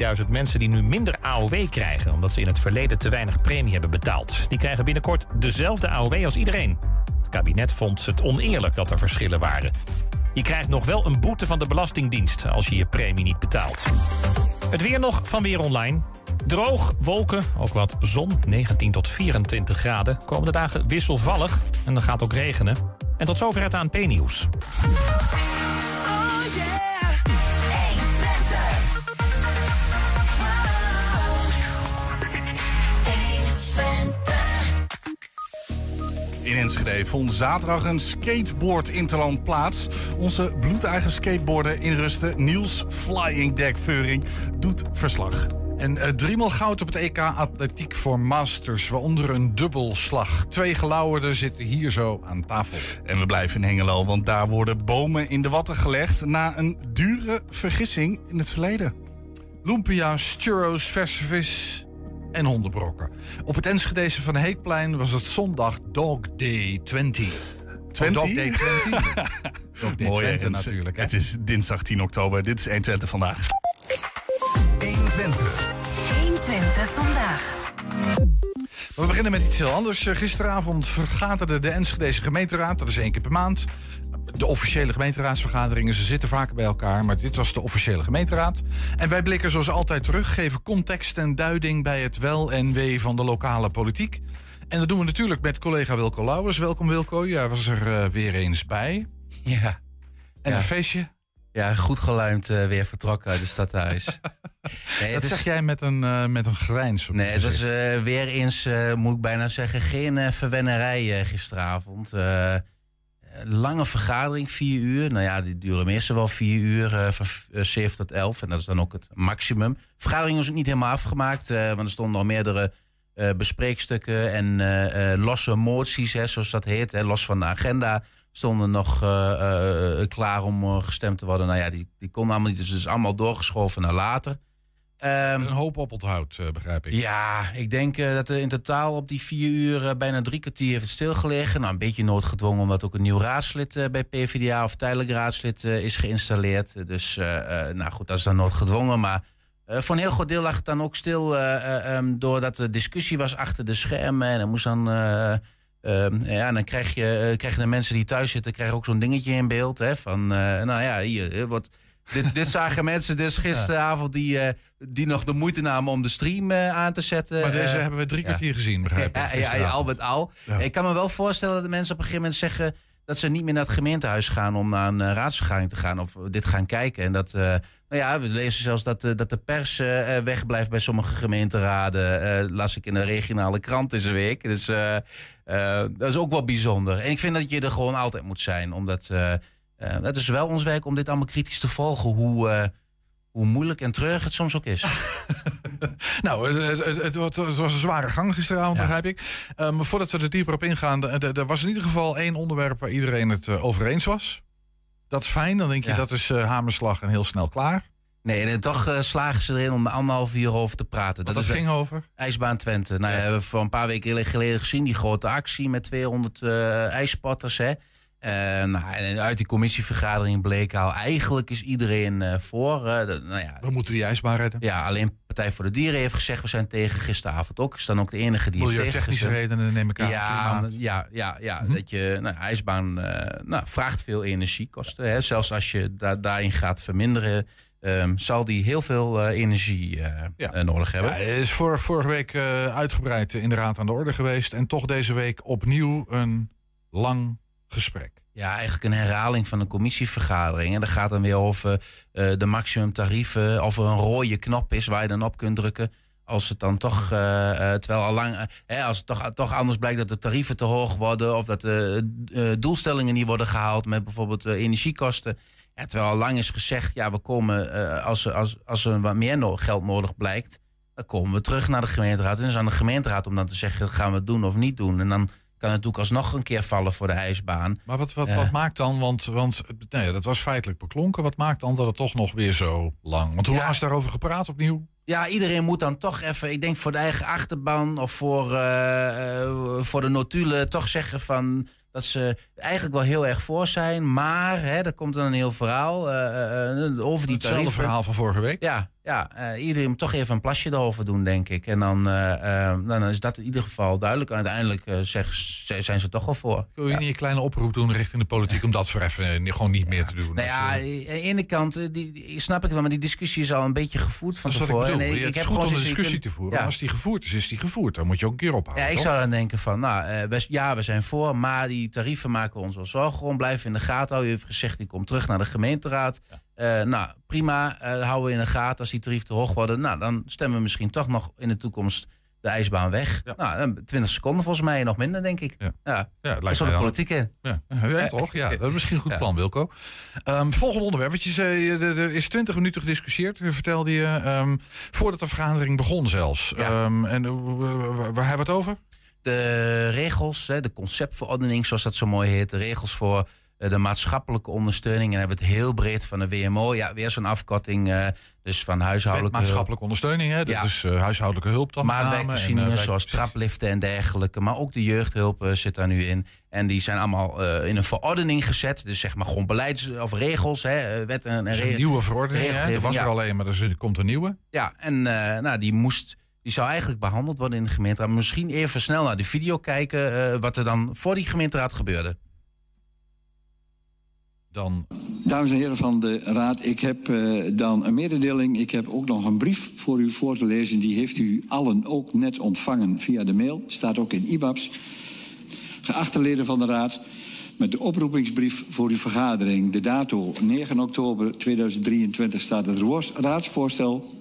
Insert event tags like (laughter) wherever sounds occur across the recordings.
15.000 mensen die nu minder AOW krijgen... omdat ze in het verleden te weinig premie hebben betaald. Die krijgen binnenkort dezelfde AOW als iedereen. Het kabinet vond het oneerlijk dat er verschillen waren. Je krijgt nog wel een boete van de Belastingdienst als je je premie niet betaalt. Het weer nog van Weer Online. Droog, wolken, ook wat zon, 19 tot 24 graden. Komende dagen wisselvallig en dan gaat ook regenen. En tot zover het ANP-nieuws. In Enschede vond zaterdag een skateboard interland plaats. Onze bloedeigen skateboarder in rusten, Niels Flying Deck Veuring, doet verslag. En uh, driemaal goud op het EK Atletiek voor Masters, waaronder een dubbelslag. Twee gelauwerden zitten hier zo aan tafel. En we blijven in Hengelo, want daar worden bomen in de watten gelegd... na een dure vergissing in het verleden. Lumpia's, churros, verse vis en hondenbrokken. Op het Enschedese van Heekplein was het zondag Dog Day 20. 20? Oh, Dog Day 20. (laughs) Dog Day Mooi, 20 het, natuurlijk. hè. Het is dinsdag 10 oktober. Dit is 120 vandaag. 120. 120 vandaag. We beginnen met iets heel anders. Gisteravond vergaderde de Enschedese gemeenteraad. Dat is één keer per maand. De officiële gemeenteraadsvergaderingen, ze zitten vaker bij elkaar. Maar dit was de officiële gemeenteraad. En wij blikken zoals altijd terug, geven context en duiding bij het wel en wee van de lokale politiek. En dat doen we natuurlijk met collega Wilco Lauwers. Welkom Wilco, jij was er eh, weer eens bij. Ja, En Ja. een feestje, ja goed geluimd eh, weer vertrokken uit het stadhuis. (laughs) nee, dat het zeg is, jij met een, eh, met een grijns. op nee, het was weer eens, moet ik bijna zeggen, geen verwennerij gisteravond. Lange vergadering, vier uur. Nou ja, die duren meestal wel vier uur, eh, van eh, 7 tot 11. En dat is dan ook het maximum. vergadering was ook niet helemaal afgemaakt, eh, want er stonden nog meerdere eh, bespreekstukken en losse moties, zoals dat heet, hè, los van de agenda. Stonden nog klaar om gestemd te worden. Nou ja, die, die konden allemaal niet, dus het is allemaal doorgeschoven naar later. Ehm, een hoop oponthoud, eh, begrijp ik. ja, ik denk eh, dat er in totaal op die vier uur eh, bijna drie kwartier heeft het stilgelegen. Nou, een beetje noodgedwongen omdat ook een nieuw raadslid bij PvdA of tijdelijk raadslid is geïnstalleerd. Dus, nou goed, dat is dan noodgedwongen. Maar voor een heel groot deel lag het dan ook stil eh, eh, ehm, doordat er discussie was achter de schermen. En dan moest dan... eh, ehm, ja, dan krijg je, krijgen de mensen die thuis zitten krijgen ook zo'n dingetje in beeld. Hè, van, nou ja, hier, wat, dit, dit zagen (laughs) mensen dus gisteravond die, eh, die nog de moeite namen om de stream eh, aan te zetten. Maar deze Eh, hebben we drie kwartier gezien, begrijp ik. ja, ja, al met al. Ik kan me wel voorstellen dat de mensen op een gegeven moment zeggen dat ze niet meer naar het gemeentehuis gaan om naar een raadsvergadering te gaan of dit gaan kijken. En dat, nou ja, we lezen zelfs dat, de- dat de pers wegblijft bij sommige gemeenteraden. Las ik in de regionale krant deze week. Dus dat is ook wel bijzonder. En ik vind dat je er gewoon altijd moet zijn, omdat het is wel ons werk om dit allemaal kritisch te volgen, hoe, eh, hoe moeilijk en treurig het soms ook is. (laughs) Nou, het, het, het, was een zware gang gisteravond, Ja. begrijp ik. Eh, maar voordat we er dieper op ingaan, er- was in ieder geval één onderwerp waar iedereen het eh, over eens was. Dat is fijn, dan denk je Ja. dat is eh, hamerslag en heel snel klaar. Nee, en toch eh, slagen ze erin om er anderhalf uur over te praten. Dat, dat de ging over. IJsbaan Twente. Nou ja, we hebben voor een paar weken geleden gezien die grote actie met 200 eh ijspotters. Hè. Eh, nou, en uit die commissievergadering bleek al, eigenlijk is iedereen eh, voor. eh, de- nou ja, We moeten die ijsbaan redden. ja, alleen Partij voor de Dieren heeft gezegd, we zijn tegen gisteravond ook. Is dan ook de enige die heeft Milieutechnische tegengezet. redenen neem ik aan. Ja, ja, ja, ja Mhm. dat je, nou, ijsbaan nou, vraagt veel energiekosten. Hè. Zelfs als je da daarin gaat verminderen, ehm, zal die heel veel energie Ja. nodig hebben. Ja, is vor- vorige week uitgebreid in de Raad aan de orde geweest. En toch deze week opnieuw een lang Ja, eigenlijk een herhaling van een commissievergadering. En dat gaat dan weer over eh, de maximumtarieven. Of er een rode knop is waar je dan op kunt drukken. Als het dan toch, eh, eh, terwijl al lang, hè, als het toch, toch anders blijkt dat de tarieven te hoog worden. Of dat de doelstellingen niet worden gehaald met bijvoorbeeld energiekosten. Terwijl al lang is gezegd, ja, we komen als, als, als er wat meer geld nodig blijkt. Dan komen we terug naar de gemeenteraad. En dan is aan de gemeenteraad om dan te zeggen, gaan we het doen of niet doen. En dan kan het natuurlijk alsnog een keer vallen voor de ijsbaan. Maar wat, wat, Ja. wat maakt dan, want, want nee, dat was feitelijk beklonken. Wat maakt dan dat het toch nog weer zo lang? Want hoe lang is daarover gepraat opnieuw? Ja, iedereen moet dan toch even, ik denk voor de eigen achterban of voor, eh, eh, voor de notulen, toch zeggen van dat ze eigenlijk wel heel erg voor zijn. Maar, hè, er komt dan een heel verhaal eh, eh, over die Hetzelfde tarieven. verhaal van vorige week. Ja, ja, eh, iedereen moet toch even een plasje erover doen, denk ik. En dan, eh, eh, dan is dat in ieder geval duidelijk. Uiteindelijk zeg, zijn ze toch wel voor. Wil je Ja. niet een kleine oproep doen richting de politiek om dat voor even gewoon niet meer te doen? Nou ja, aan de ene kant die, die- snap ik wel, maar die discussie is al een beetje gevoerd van wat ik tevoren. bedoel. En het is goed gewoon om je discussie te voeren. Ja. Als die gevoerd is, is die gevoerd. Dan moet je ook een keer ophouden. Ja, ik toch? zou dan denken van, nou, we, ja, we zijn voor, maar die tarieven maken we ons wel zorgen om. Blijven in de gaten houden. U heeft gezegd, ik kom terug naar de gemeenteraad. Eh, nou, prima, eh, houden we in de gaten. Als die tarieven te hoog worden, nou, dan stemmen we misschien toch nog in de toekomst de ijsbaan weg. Ja. Nou, dan 20 seconden volgens mij, nog minder, denk ik. Ja. Ja, Ja, dat is de politiek in. Ja, ja, toch? Ja, dat is misschien een goed (laughs) plan, Wilco. Ehm, volgende onderwerp. Want je zei, eh, er is 20 minuten gediscussieerd, vertelde je, ehm, voordat de vergadering begon zelfs. Ehm, en waar, hebben we het over? de regels, hè, de conceptverordening, zoals dat zo mooi heet, de regels voor de maatschappelijke ondersteuning. En hebben we het heel breed van de WMO. Ja, weer zo'n afkorting, eh, dus van Wet huishoudelijke hulp. maatschappelijke ondersteuning, hè? dat Ja. is eh, huishoudelijke hulp dan. met name. Maatwerkvoorzieningen En, eh, zoals trapliften en dergelijke. Maar ook de jeugdhulp eh, zit daar nu in. En die zijn allemaal eh, in een verordening gezet. Dus zeg maar gewoon beleids- of regels, hè, eh, wetten en Dat is een nieuwe verordening. Hè? Er was er ja. alleen, maar er is- er komt een nieuwe. Ja, en eh, nou, die moest. Die zou eigenlijk behandeld worden in de gemeenteraad. Misschien even snel naar de video kijken. eh, wat er dan voor die gemeenteraad gebeurde. Dan Dames en heren van de Raad, ik heb eh, dan een mededeling. Ik heb ook nog een brief voor u voor te lezen. Die heeft u allen ook net ontvangen via de mail. Staat ook in IBABS. Geachte leden van de Raad, met de oproepingsbrief voor uw vergadering. De dato 9 oktober 2023 staat het raadsvoorstel...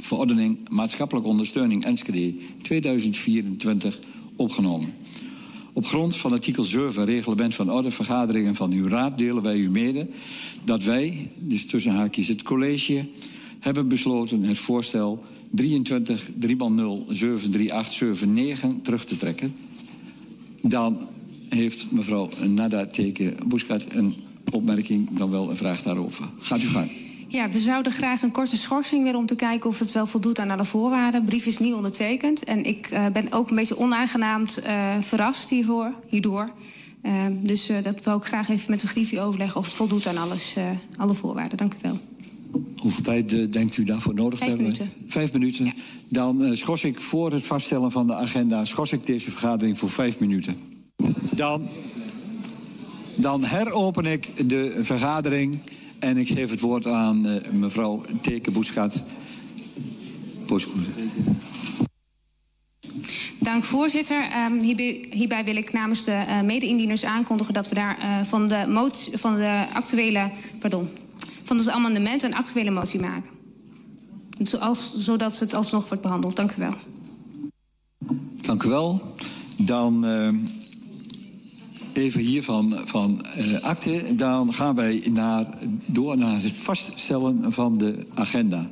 verordening maatschappelijke ondersteuning Enschede 2024 opgenomen. Op grond van artikel 7 reglement van orde vergaderingen van uw raad delen wij u mede dat wij, dus tussen haakjes het college, hebben besloten het voorstel 23 3 73879 terug te trekken. Dan heeft mevrouw Nada Teke Boeskat een opmerking, dan wel een vraag daarover. Gaat u gang. Ja, we zouden graag een korte schorsing willen om te kijken of het wel voldoet aan alle voorwaarden. De brief is niet ondertekend en ik eh, ben ook een beetje onaangenaamd eh, verrast hiervoor, hierdoor. Eh, dus dat wil ik graag even met de griffie overleggen of het voldoet aan alles, alle voorwaarden. Dank u wel. Hoeveel tijd denkt u daarvoor nodig Vijf te hebben? minuten. Vijf minuten. Ja. Dan schors ik voor het vaststellen van de agenda... schors ik deze vergadering voor vijf minuten. Dan, dan heropen ik de vergadering... en ik geef het woord aan eh, mevrouw Teke Boeskat. Dank voorzitter. Ehm, hierbij, hierbij wil ik namens de eh mede-indieners aankondigen dat we daar eh, van, de motie, van de actuele, pardon, van het amendement een actuele motie maken. Zoals, zodat het alsnog wordt behandeld. Dank u wel. Dank u wel. Dan eh, even hier van, eh, akte. Dan gaan wij naar, door naar het vaststellen van de agenda.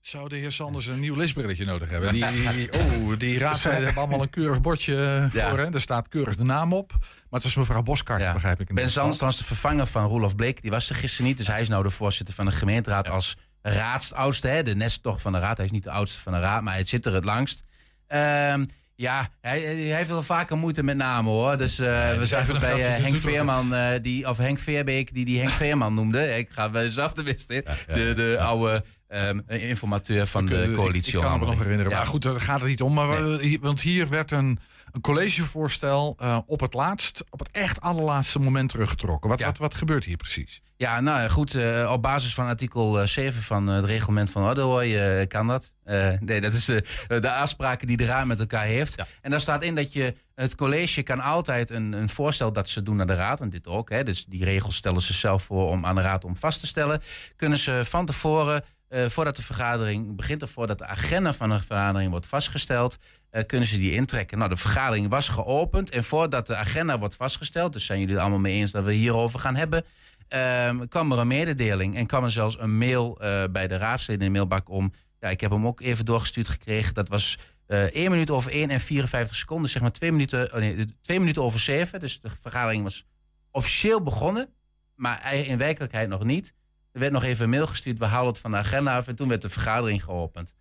zou de heer Sanders een nieuw leesbrilletje nodig hebben. Die, (laughs) die, oh, die raadsleden hebben allemaal een keurig bordje eh, Ja. voor. Hè? Er staat keurig de naam op. Maar het was mevrouw Boskart, Ja. begrijp ik. Ben. Zandst was de vervanger van Roelof Bleek. Die was er gisteren niet. Dus hij is nou de voorzitter van de gemeenteraad als raadsoudste. Hè? De nestocht van de raad. Hij is niet de oudste van de raad, maar hij zit er het langst. Ehm, ja, hij, hij heeft wel vaker moeite met namen hoor. Dus eh, we zijn bij eh, Henk Veerman, eh, die, of Henk Veerbeek, die die Henk Veerman noemde. Ik ga bij zelf de wist, De, de oude ehm, informateur van de coalitie. Ik, ik kan me nog herinneren. Ja. Maar goed, daar gaat het niet om. Maar want hier werd een, een collegevoorstel eh, op het laatst, op het echt allerlaatste moment teruggetrokken. Wat, Ja. wat, wat gebeurt hier precies? Ja, nou goed, eh, op basis van artikel eh, 7 van eh, het reglement van je, kan dat. Nee, dat is de, de afspraken die de raad met elkaar heeft. Ja. En daar staat in dat je, het college kan altijd een, een voorstel dat ze doen naar de raad, want dit ook, hè, dus die regels stellen ze zelf voor om aan de raad om vast te stellen, kunnen ze van tevoren, eh, voordat de vergadering begint of voordat de agenda van de vergadering wordt vastgesteld, eh, kunnen ze die intrekken. Nou, de vergadering was geopend en voordat de agenda wordt vastgesteld, dus zijn jullie het allemaal mee eens dat we hierover gaan hebben, ehm, kwam er een mededeling en kwam er zelfs een mail eh, bij de raadsleden in de mailbak om. Ja, ik heb hem ook even doorgestuurd gekregen. Dat was eh 1 minuut over 1 en 54 seconden, zeg maar 2 minuten, oh nee, 2 minuten over 7. Dus de vergadering was officieel begonnen, maar in werkelijkheid nog niet. Er werd nog even een mail gestuurd, we halen het van de agenda af en toen werd de vergadering geopend.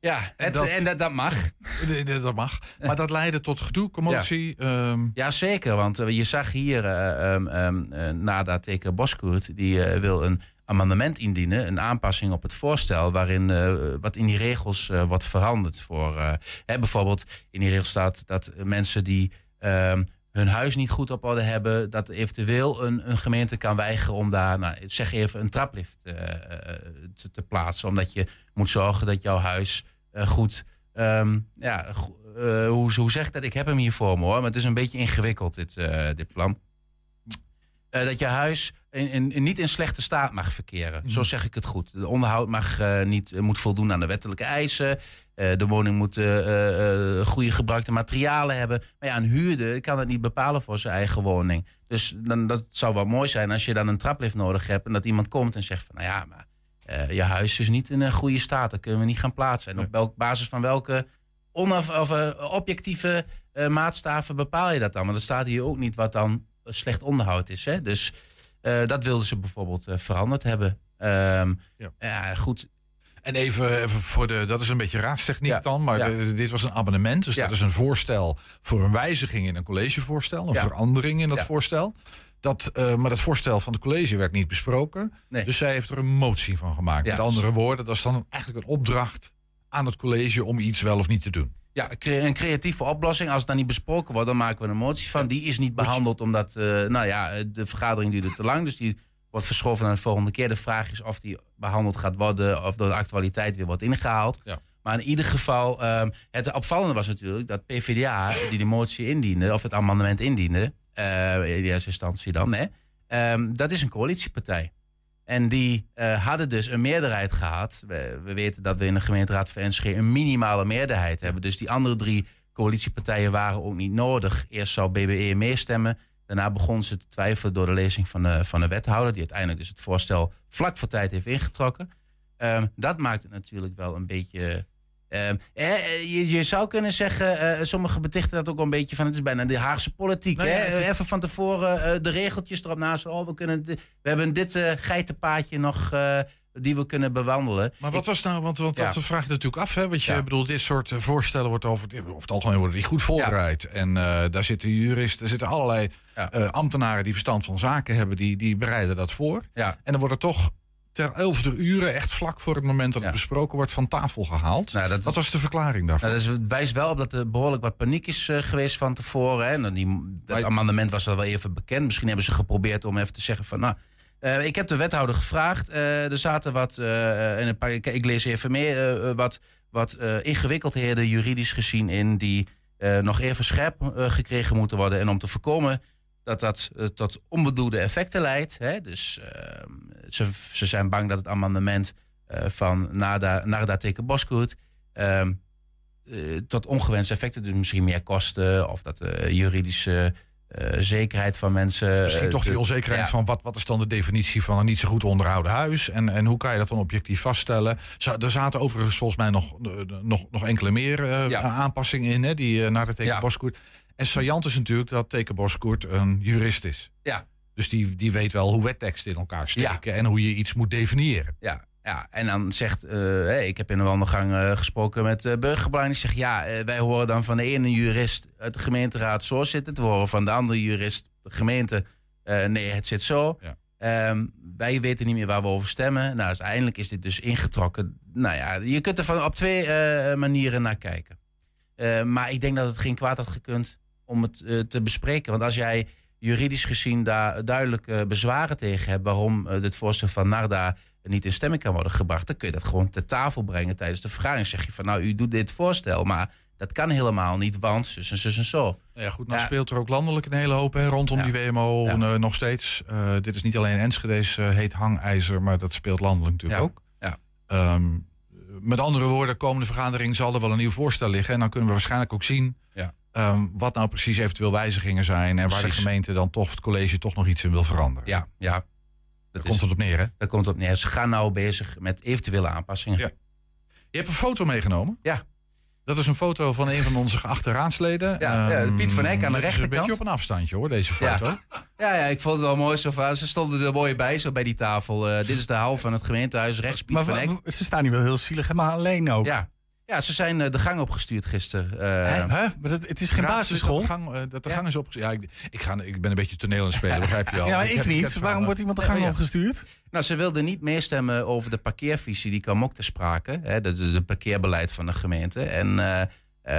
Ja, het, dat- en dat, dat mag. (laughs) Dat mag. Maar dat leidde tot gedoe, commotie. ehm, Ja, zeker. Want eh, je zag hier, eh, ehm, ehm, eh, Nada Teke Boskoert, die wil een amendement indienen, een aanpassing op het voorstel, waarin wat in die regels wordt veranderd. Voor, hè, bijvoorbeeld in die regel staat dat mensen die ehm, hun huis niet goed op orde hebben, dat eventueel een, een gemeente kan weigeren om daar, nou, zeg even, een traplift eh, eh, te, plaatsen. Omdat je moet zorgen dat jouw huis eh, goed. ehm, ja, hoe, hoe zeg ik dat? Ik heb hem hier voor me hoor, maar het is een beetje ingewikkeld, dit, dit plan. Dat je huis in, in, in- niet in slechte staat mag verkeren. Zo zeg ik het goed. De onderhoud mag, eh, niet, eh, moet voldoen aan de wettelijke eisen. Eh, de woning moet goede gebruikte materialen hebben. Maar ja, een huurder kan het niet bepalen voor zijn eigen woning. Dus dan, dat zou wel mooi zijn als je dan een traplift nodig hebt... en dat iemand komt en zegt van... nou ja, maar je huis is niet in een goede staat. Dat kunnen we niet gaan plaatsen. En op welk, basis van welke onaf, of, objectieve maatstaven bepaal je dat dan? Want er staat hier ook niet wat dan slecht onderhoud is. Hè? Dus eh, dat wilden ze bijvoorbeeld eh, veranderd hebben. Ehm, Ja. ja. goed. En even, even voor de, dat is een beetje raadstechniek Ja, dan, maar ja. de- dit was een abonnement. Dus dat is een voorstel voor een wijziging in een collegevoorstel, een verandering in dat voorstel. Dat, eh, maar dat voorstel van het college werd niet besproken. Nee. Dus zij heeft er een motie van gemaakt. Met andere woorden, dat is dan eigenlijk een opdracht aan het college om iets wel of niet te doen. Ja, een creatieve oplossing. Als het dan niet besproken wordt, dan maken we een motie van. Die is niet behandeld omdat eh, nou ja, eh, de vergadering duurde te lang. Dus die wordt verschoven naar de volgende keer. De vraag is of die behandeld gaat worden of door de actualiteit weer wordt ingehaald. Ja. Maar in ieder geval, ehm, het opvallende was natuurlijk dat PvdA, die de motie indiende, of het amendement indiende, eh, in eerste instantie dan, hè, ehm, dat is een coalitiepartij. En die eh, hadden dus een meerderheid gehad. We, we weten dat we in de gemeenteraad van Enschede een minimale meerderheid hebben. Dus die andere drie coalitiepartijen waren ook niet nodig. Eerst zou BBE meestemmen. Daarna begonnen ze te twijfelen door de lezing van de, van de wethouder... die uiteindelijk dus het voorstel vlak voor tijd heeft ingetrokken. Ehm, dat maakt het natuurlijk wel een beetje... ehm, eh, eh, je, je zou kunnen zeggen, eh sommigen betichten dat ook wel een beetje van... het is bijna de Haagse politiek. Nou ja, hè? is- Even van tevoren eh, de regeltjes erop naast. Oh, we, kunnen we hebben dit eh, geitenpaadje nog die we kunnen bewandelen. Maar wat was nou, want, want Ja. dat vraag je natuurlijk af, hè? Want je Ja. bedoelt, dit soort voorstellen wordt over, over het algemeen worden die goed voorbereid. En daar zitten juristen, er zitten allerlei ambtenaren die verstand van zaken hebben, die, die bereiden dat voor. Ja. En dan wordt er toch ter elfde uren, echt vlak voor het moment dat Ja. het besproken wordt, van tafel gehaald. Nou, dat- Wat was de verklaring daarvoor? Nou, dus het wijst wel op dat er behoorlijk wat paniek is eh, geweest van tevoren. Hè. Nou, die, dat amendement was al wel even bekend. Misschien hebben ze geprobeerd om even te zeggen van... Nou, eh, ik heb de wethouder gevraagd. eh, er zaten wat... in een paar, ik, ik lees even mee. eh, wat wat ingewikkeldheden juridisch gezien in... die nog even scherp gekregen moeten worden. En om te voorkomen dat dat eh, tot onbedoelde effecten leidt. Hè. Dus eh, ze, ze zijn bang dat het amendement eh, van Narda, Narda tegen Boskoet... ehm, eh, tot ongewenste effecten. Dus misschien meer kosten of dat de juridische zekerheid van mensen. Misschien toch die onzekerheid ja. van wat, wat is dan de definitie van een niet zo goed onderhouden huis? En, en hoe kan je dat dan objectief vaststellen? Er zaten overigens volgens mij nog, nog, nog enkele meer Ja. aanpassingen in, hè, die eh, naar de teken Ja. En saillant is natuurlijk dat teken Boskoert een jurist is. Ja. Dus die, die weet wel hoe wetteksten in elkaar steken en hoe je iets moet definiëren. Ja, ja, en dan zegt, eh, ik heb in de wandelgang eh, gesproken met uh, burgerbelang. Die zegt, ja, eh, wij horen dan van de ene jurist uit de gemeenteraad zo zit het. We horen van de andere jurist, de gemeente, eh, nee, het zit zo. Ja. Ehm, wij weten niet meer waar we over stemmen. Nou, uiteindelijk is dit dus ingetrokken. Nou ja, je kunt er van op twee eh, manieren naar kijken. Eh, maar ik denk dat het geen kwaad had gekund om het eh, te bespreken. Want als jij juridisch gezien daar duidelijke bezwaren tegen hebt... waarom eh, dit voorstel van Narda niet in stemming kan worden gebracht... dan kun je dat gewoon ter tafel brengen tijdens de vergadering. zeg je van, nou, u doet dit voorstel, maar dat kan helemaal niet... want zus en zus en zo. Nou ja, goed, nou Ja. speelt er ook landelijk een hele hoop hè, rondom Ja. die WMO Ja. eh, nog steeds. Eh, dit is niet alleen Enschede's eh, heet hangijzer, maar dat speelt landelijk natuurlijk ook. Ja. Ehm, met andere woorden, komende vergadering zal er wel een nieuw voorstel liggen. En dan kunnen we waarschijnlijk ook zien Ja. Ehm, wat nou precies eventueel wijzigingen zijn. En waar de gemeente dan toch, het college toch nog iets in wil veranderen. Ja, ja. Dat Daar is, komt het op neer, hè? daar komt het op neer. Ze gaan nou bezig met eventuele aanpassingen. Ja. Je hebt een foto meegenomen. Ja. Dat is een foto van een van onze geachte raadsleden. Ja, ja, Ehm, Piet van Hek aan de rechterkant. een beetje op een afstandje hoor, deze Ja. foto. Ja, ja, ik vond het wel mooi. Zo van, ze stonden er mooi bij, zo bij die tafel. Eh, dit is de hal van het gemeentehuis, rechts Piet Maar van wa- ze staan hier wel heel zielig, helemaal alleen ook. Ja. Ja, ze zijn eh, de gang opgestuurd gisteren. Eh, Hè? Maar dat, het is geen basisschool. Dat de gang, eh, dat de Ja. gang is opgezet. Ja, ik, ik, ga, ik ben een beetje toneel aan het spelen, begrijp je wel. (laughs) Ja, maar ik, niet. Waarom wordt iemand de gang ja, ja. opgestuurd? Nou, ze wilden niet meestemmen over de parkeervisie die kwam ook te sprake. Hè, dat is het parkeerbeleid van de gemeente. En eh,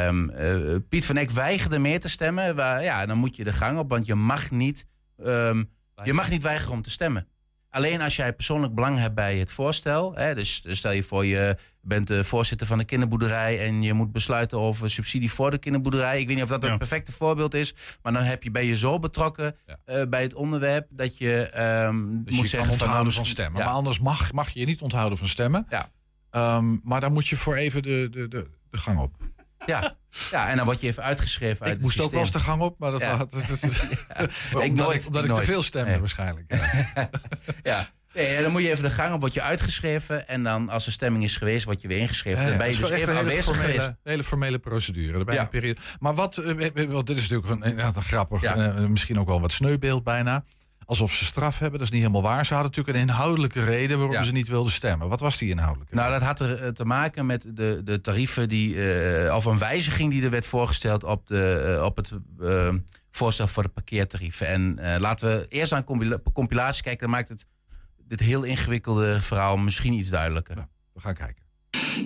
ehm, eh, Piet van Eck weigerde mee te stemmen. Waar, ja, dan moet je de gang op, want je mag niet, ehm, je mag niet weigeren om te stemmen. Alleen als jij persoonlijk belang hebt bij het voorstel. Hè, dus dus stel je voor, je bent de voorzitter van de kinderboerderij en je moet besluiten over subsidie voor de kinderboerderij. Ik weet niet of dat Ja. het perfecte voorbeeld is, maar dan heb je, ben je zo betrokken Ja. eh, bij het onderwerp dat je ehm, Dus moet je zeggen onthouden nou, van stemmen. Ja. Maar anders mag, mag je je niet onthouden van stemmen. Ja. Ehm, maar dan moet je voor even de, de, de, de gang op. Ja. ja, en dan word je even uitgeschreven uit ik moest ook wel eens de gang op, maar dat Ja. had... (laughs) (laughs) omdat Ik nooit, ik, omdat ik ik te veel stemde Nee. waarschijnlijk. Ja. (laughs) Ja. Nee, dan moet je even de gang op, word je uitgeschreven. En dan als er stemming is geweest, word je weer ingeschreven. dan ben je dus even een hele aanwezig formele, geweest. hele formele procedure. Dan je Ja. een periode. Maar wat, eh, eh, want dit is natuurlijk een, inderdaad een grappig, Ja. eh, misschien ook wel wat sneubeeld bijna. Alsof ze straf hebben, dat is niet helemaal waar. Ze hadden natuurlijk een inhoudelijke reden waarom Ja. ze niet wilden stemmen. Wat was die inhoudelijke Nou, dat had er eh, te maken met de, de tarieven die, eh, of een wijziging die er werd voorgesteld op, de, eh, op het voorstel voor de parkeertarieven. En laten we eerst aan compila- compilatie kijken. Dan maakt het dit heel ingewikkelde verhaal misschien iets duidelijker. We gaan kijken.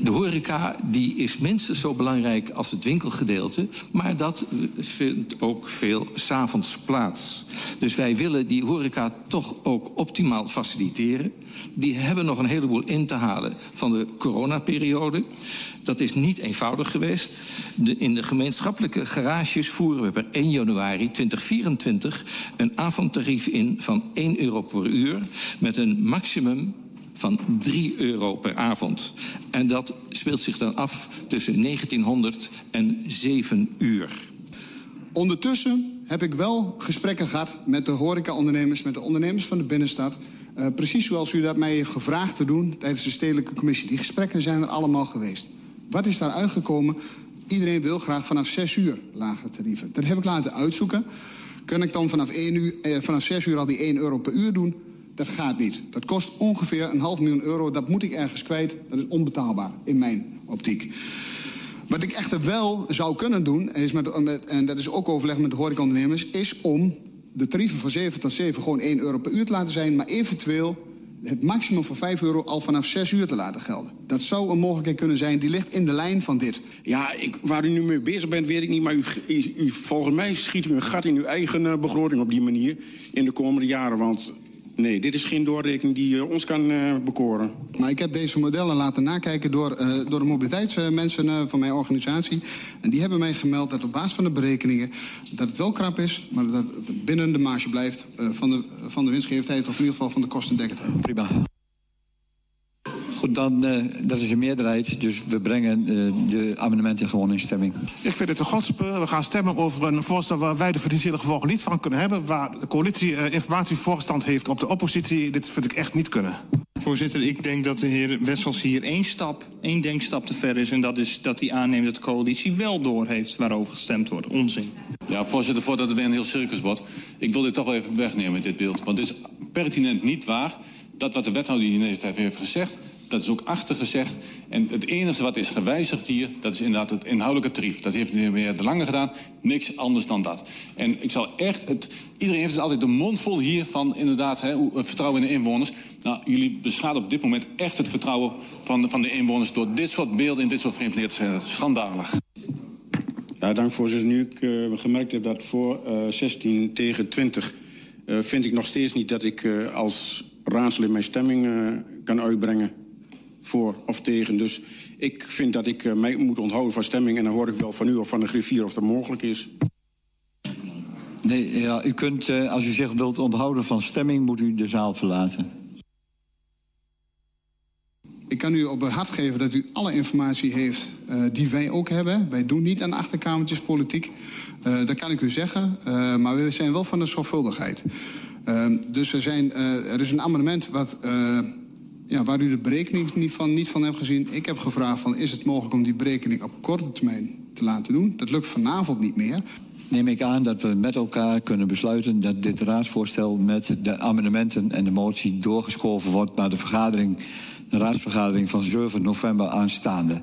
De horeca die is minstens zo belangrijk als het winkelgedeelte, maar dat vindt ook veel s'avonds plaats. Dus wij willen die horeca toch ook optimaal faciliteren. Die hebben nog een heleboel in te halen van de coronaperiode. Dat is niet eenvoudig geweest. In de gemeenschappelijke garages voeren we per 1 januari 2024 een avondtarief in van 1 euro per uur met een maximum van 3 euro per avond. En dat speelt zich dan af tussen 1900 en 7 uur. Ondertussen heb ik wel gesprekken gehad met de horecaondernemers, met de ondernemers van de binnenstad. Eh, precies zoals u dat mij heeft gevraagd te doen tijdens de stedelijke commissie. Die gesprekken zijn er allemaal geweest. Wat is daar uitgekomen? Iedereen wil graag vanaf 6 uur lagere tarieven. Dat heb ik laten uitzoeken. Kan ik dan vanaf, 1 uur, eh, vanaf 6 uur al die 1 euro per uur doen? Dat gaat niet. Dat kost ongeveer een half miljoen euro. Dat moet ik ergens kwijt. Dat is onbetaalbaar in mijn optiek. Wat ik echter wel zou kunnen doen, is met, en dat is ook overleg met de horecaondernemers... is om de tarieven van 7 tot 7 gewoon 1 euro per uur te laten zijn... maar eventueel het maximum van 5 euro al vanaf 6 uur te laten gelden. Dat zou een mogelijkheid kunnen zijn. Die ligt in de lijn van dit. Ja, ik, waar u nu mee bezig bent, weet ik niet. Maar u, u, u- volgens mij schiet u een gat in uw eigen eh, begroting op die manier in de komende jaren. Want nee, dit is geen doorrekening die eh, ons kan eh, bekoren. Maar ik heb deze modellen laten nakijken door, eh, door de mobiliteitsmensen eh, van mijn organisatie. En die hebben mij gemeld dat op basis van de berekeningen... dat het wel krap is, maar dat het binnen de marge blijft... eh, van, de, van de winstgevendheid of in ieder geval van de kostendekkendheid. Prima. Goed, dan, eh, dat is een meerderheid. Dus we brengen eh, de amendementen gewoon in stemming. Ik vind het een godspel. We gaan stemmen over een voorstel waar wij de financiële gevolgen niet van kunnen hebben. Waar de coalitie eh, informatievoorstand heeft op de oppositie. Dit vind ik echt niet kunnen. Voorzitter, ik denk dat de heer Wessels hier één stap, één denkstap te ver is. En dat is dat hij aanneemt dat de coalitie wel doorheeft waarover gestemd wordt. Onzin. Ja, voorzitter, voordat het weer een heel circus wordt. Ik wil dit toch wel even wegnemen, dit beeld. Want het is pertinent niet waar. Dat wat de wethouder hier net heeft gezegd, dat is ook achtergezegd. En het enige wat is gewijzigd hier, dat is inderdaad het inhoudelijke tarief. Dat heeft de heer De Lange gedaan, niks anders dan dat. En ik zal echt, het, iedereen heeft altijd de mond vol hier van inderdaad hè, hoe- vertrouwen in de inwoners. Nou, jullie beschadigen op dit moment echt het vertrouwen van de, van de inwoners door dit soort beelden in dit soort vreemd neer te. Schandalig. Ja, dank voorzitter. Nu ik eh, gemerkt heb dat voor eh, 16 tegen 20... eh, vind ik nog steeds niet dat ik eh, als raadslid mijn stemming eh, kan uitbrengen. Voor of tegen. Dus ik vind dat ik eh, mij moet onthouden van stemming... en dan hoor ik wel van u of van de griffier of dat mogelijk is. Nee, ja, u kunt, eh, als u zich wilt onthouden van stemming, moet u de zaal verlaten. Ik kan u op het hart geven dat u alle informatie heeft eh, die wij ook hebben. Wij doen niet aan achterkamertjespolitiek. Eh dat kan ik u zeggen. Eh, maar we zijn wel van de zorgvuldigheid. Dus er, zijn, eh, er is een amendement wat, eh, ja, waar u de berekening niet van, niet van hebt gezien. Ik heb gevraagd van, is het mogelijk om die berekening op korte termijn te laten doen. Dat lukt vanavond niet meer. Neem ik aan dat we met elkaar kunnen besluiten dat dit raadsvoorstel met de amendementen en de motie doorgeschoven wordt naar de vergadering, de raadsvergadering van 7 november aanstaande.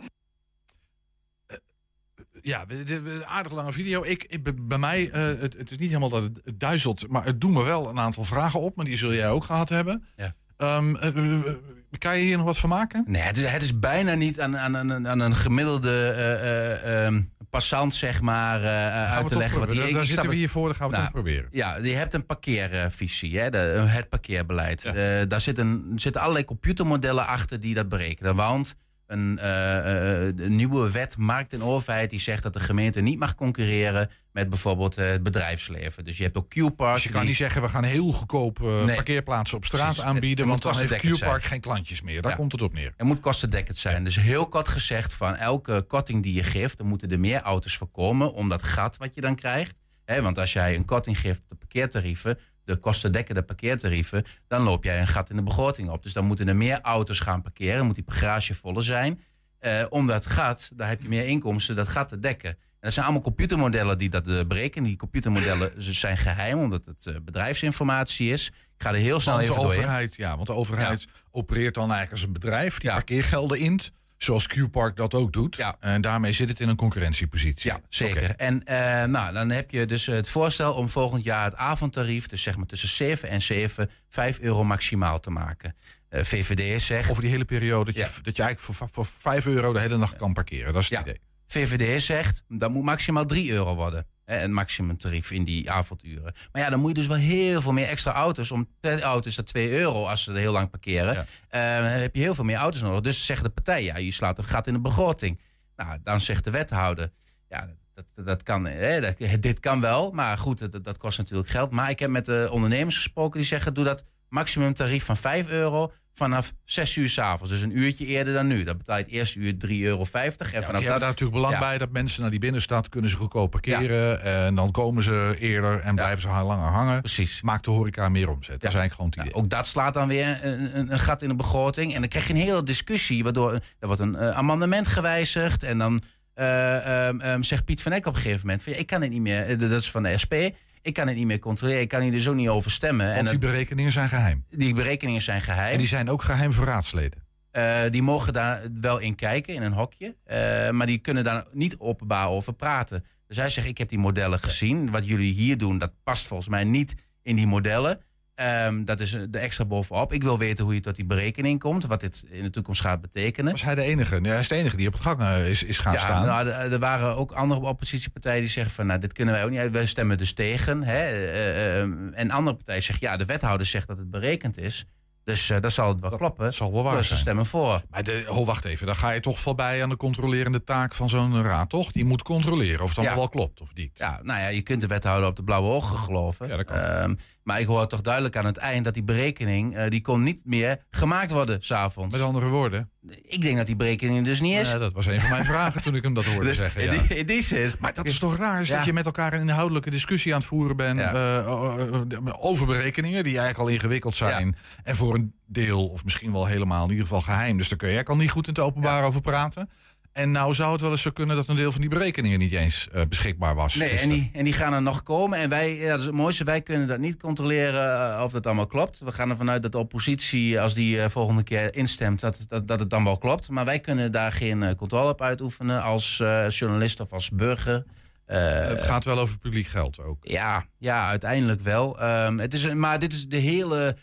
Ja, we- de- we- aardig lange video. Ik, ik, bij- mij, eh, het, het is niet helemaal dat het, het duizelt, maar het doet me wel een aantal vragen op. Maar die zul jij ook gehad hebben. Ja. Ehm, eh, eh, eh, kan je hier nog wat van maken? Nee, het is, het is bijna niet aan, aan, aan, aan een gemiddelde eh, eh, ehm, passant, zeg maar, uit te leggen. Wat Daar zitten we het- hier voor, dan gaan we het Nou, toch proberen. Ja, je hebt een parkeervisie, hè, de, het parkeerbeleid. Eh, daar zitten, zitten allerlei computermodellen achter die dat berekenen. Want een, eh, eh, een nieuwe wet markt en overheid die zegt dat de gemeente niet mag concurreren met bijvoorbeeld eh, het bedrijfsleven. Dus je hebt ook Q-Park. Dus je kan die- niet zeggen, we gaan heel goedkoop Nee. parkeerplaatsen op straat Precies. Aanbieden. het Want dan heeft Q-Park geen klantjes meer. Daar Ja. komt het op neer. Het moet kostendekkend zijn. Dus heel kort gezegd, van elke korting die je geeft, dan moeten er meer auto's voorkomen om dat gat wat je dan krijgt. Want als jij een korting geeft op de parkeertarieven, de kostendekkende parkeertarieven, dan loop jij een gat in de begroting op. Dus dan moeten er meer auto's gaan parkeren, moet die garage voller zijn. Eh, om dat gat, daar heb je meer inkomsten, dat gat te dekken. En dat zijn allemaal computermodellen die dat eh, berekenen. Die computermodellen (laughs) ze zijn geheim, omdat het eh, bedrijfsinformatie is. Ik ga er heel snel Want de even doorheen. overheid, ja, want de overheid opereert dan eigenlijk als een bedrijf die parkeergelden int. Zoals Q-Park dat ook doet. En daarmee zit het in een concurrentiepositie. Ja, zeker. En eh, nou, dan heb je dus het voorstel om volgend jaar het avondtarief, dus zeg maar tussen 7 en 7, 5 euro maximaal te maken. Eh, VVD zegt. Over die hele periode dat je, dat je eigenlijk voor, voor 5 euro de hele nacht kan parkeren. Dat is het idee. VVD zegt dat moet maximaal 3 euro worden. Een maximumtarief in die avonduren. Maar ja, dan moet je dus wel heel veel meer extra auto's. Om per auto is dat 2 euro als ze er heel lang parkeren. Eh, dan heb je heel veel meer auto's nodig. Dus zeggen de partij, ja, je slaat een gat in de begroting. Nou, dan zegt de wethouder, ja, dat, dat, dat kan, hè, dat- dit kan wel. Maar goed, dat, dat kost natuurlijk geld. Maar ik heb met de ondernemers gesproken die zeggen, doe dat maximumtarief van 5 euro vanaf 6 uur s'avonds. Dus een uurtje eerder dan nu. Dan betaal je het eerste uur 3,50 euro. En Ja, vanaf die hebben dat- daar natuurlijk belang Ja. bij dat mensen naar die binnenstad kunnen ze goedkoop parkeren. En dan komen ze eerder en blijven ze langer hangen. Precies. Maakt de horeca meer omzet. Dat is eigenlijk gewoon het idee. Ook dat slaat dan weer een, een, een gat in de begroting. En dan krijg je een hele discussie. Waardoor er wordt een eh, amendement gewijzigd. En dan eh, ehm, ehm, zegt Piet van Eck op een gegeven moment: van, ja, Ik kan het niet meer. eh, Dat is van de SP. Ik kan het niet meer controleren. Ik kan hier dus ook niet over stemmen. Want en die dat- berekeningen zijn geheim. die berekeningen zijn geheim. En die zijn ook geheim voor raadsleden. Eh, die mogen daar wel in kijken, in een hokje. Eh, maar die kunnen daar niet openbaar over praten. Dus hij zegt, ik heb die modellen gezien. Wat jullie hier doen, dat past volgens mij niet in die modellen. Ehm, dat is de extra bovenop. Ik wil weten hoe je tot die berekening komt. Wat dit in de toekomst gaat betekenen. Was hij de enige? Nee, hij is de enige die op het gang eh, is, is gaan ja, staan. Nou, er, waren ook andere oppositiepartijen die zeggen van... nou, dit kunnen wij ook niet. Wij stemmen dus tegen. Hè? Eh, eh, en andere partijen zeggen... ja, de wethouder zegt dat het berekend is. Dus uh, dan zal het wel kloppen. Dat zal wel waar dus ze stemmen voor. Maar de, oh, wacht even, dan ga je toch voorbij aan de controlerende taak van zo'n raad, toch? Die moet controleren of het allemaal Ja. wel klopt of niet. Ja, nou ja, je kunt de wethouder op de blauwe ogen geloven. Ja, dat kan. Ehm, maar ik hoor toch duidelijk aan het eind dat die berekening... eh, die kon niet meer gemaakt worden s'avonds. Met andere woorden. Ik denk dat die berekening dus niet is. Ja, dat was een van mijn vragen toen ik hem dat hoorde (laughs) Dus zeggen. Ja. in die zin. Maar dat is toch raar, is Ja. dat je met elkaar een inhoudelijke discussie aan het voeren bent eh, over berekeningen die eigenlijk al ingewikkeld zijn. En voor een deel, of misschien wel helemaal, in ieder geval geheim. Dus daar kun je eigenlijk al niet goed in het openbaar over praten. En nou zou het wel eens zo kunnen dat een deel van die berekeningen niet eens eh, beschikbaar was. Nee, en die, en die gaan er nog komen. En wij, ja, dat is het mooiste, wij kunnen dat niet controleren eh, of dat allemaal klopt. We gaan ervan uit dat de oppositie, als die eh, volgende keer instemt, dat, dat, dat het dan wel klopt. Maar wij kunnen daar geen controle op uitoefenen als journalist of als burger. Het gaat wel over publiek geld ook. Ja, ja uiteindelijk wel. Ehm, het is, maar dit is de hele.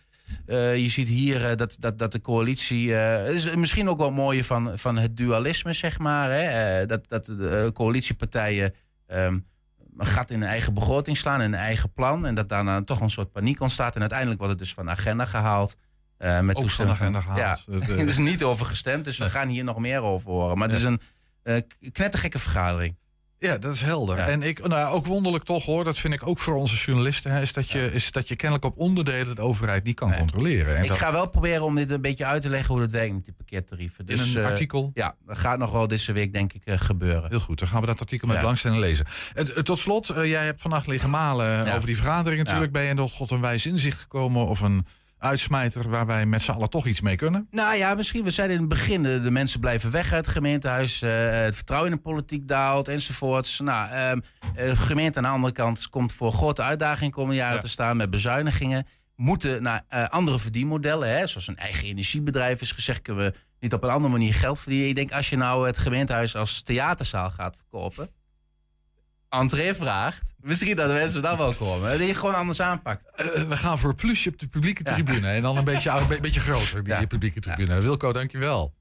Eh, je ziet hier eh, dat, dat, dat de coalitie. eh, is misschien ook wel mooie van, van het dualisme, zeg maar. Hè? Dat, dat de coalitiepartijen. ehm, een gat in hun eigen begroting slaan, in hun eigen plan. En dat daarna toch een soort paniek ontstaat. En uiteindelijk wordt het dus van de agenda gehaald. eh, met Ook toestemming van agenda gehaald. Ja, Het, (laughs) er is niet over gestemd. Dus we gaan hier nog meer over horen. Maar het is een knettergekke vergadering. Ja, dat is helder. Ja. En ik, nou, ook wonderlijk toch hoor, dat vind ik ook voor onze journalisten, hè, is, dat je, is dat je kennelijk op onderdelen de overheid niet kan controleren. En Ik dat- ga wel proberen om dit een beetje uit te leggen hoe het werkt met die parkeertarieven. In Dus, een eh, artikel? Ja, dat gaat nog wel deze week denk ik eh, gebeuren. Heel goed, dan gaan we dat artikel met Ja. belangstelling lezen. Het- tot slot, eh, jij hebt vannacht liggen malen over die vergadering natuurlijk. Ben je tot een wijs inzicht gekomen of een uitsmijter waar wij met z'n allen toch iets mee kunnen? Nou ja, misschien, we zeiden in het begin, de, de mensen blijven weg uit het gemeentehuis. eh, het vertrouwen in de politiek daalt enzovoorts. Nou, eh, de gemeente aan de andere kant komt voor grote uitdagingen komende jaren Ja. te staan met bezuinigingen. Moeten naar eh, andere verdienmodellen, hè, zoals een eigen energiebedrijf is gezegd, kunnen we niet op een andere manier geld verdienen. Ik denk als je nou het gemeentehuis als theaterzaal gaat verkopen, entree vraagt, misschien dat de mensen dan wel komen. Dat je gewoon anders aanpakt. Eh, we gaan voor een plusje op de publieke tribune. En dan een beetje, een beetje groter, die publieke tribune. Wilco, dankjewel.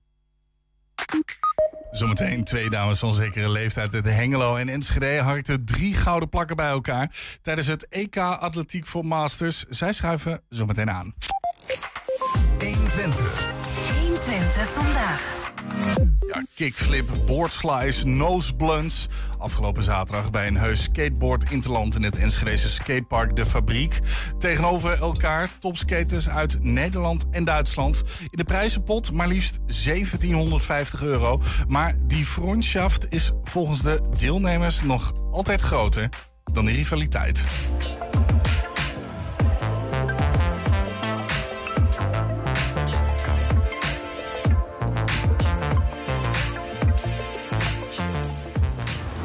Zometeen twee dames van zekere leeftijd uit Hengelo en Enschede harkten drie gouden plakken bij elkaar tijdens het EK Atletiek voor Masters. Zij schuiven zometeen aan. 120. 120 vandaag. Ja, kickflip, boardslice, nose blunts. Afgelopen zaterdag bij een heus skateboard interland in het Enschedese skatepark De Fabriek. Tegenover elkaar topskaters uit Nederland en Duitsland. In de prijzenpot maar liefst 1750 euro. Maar die frontschaft is volgens de deelnemers nog altijd groter dan de rivaliteit.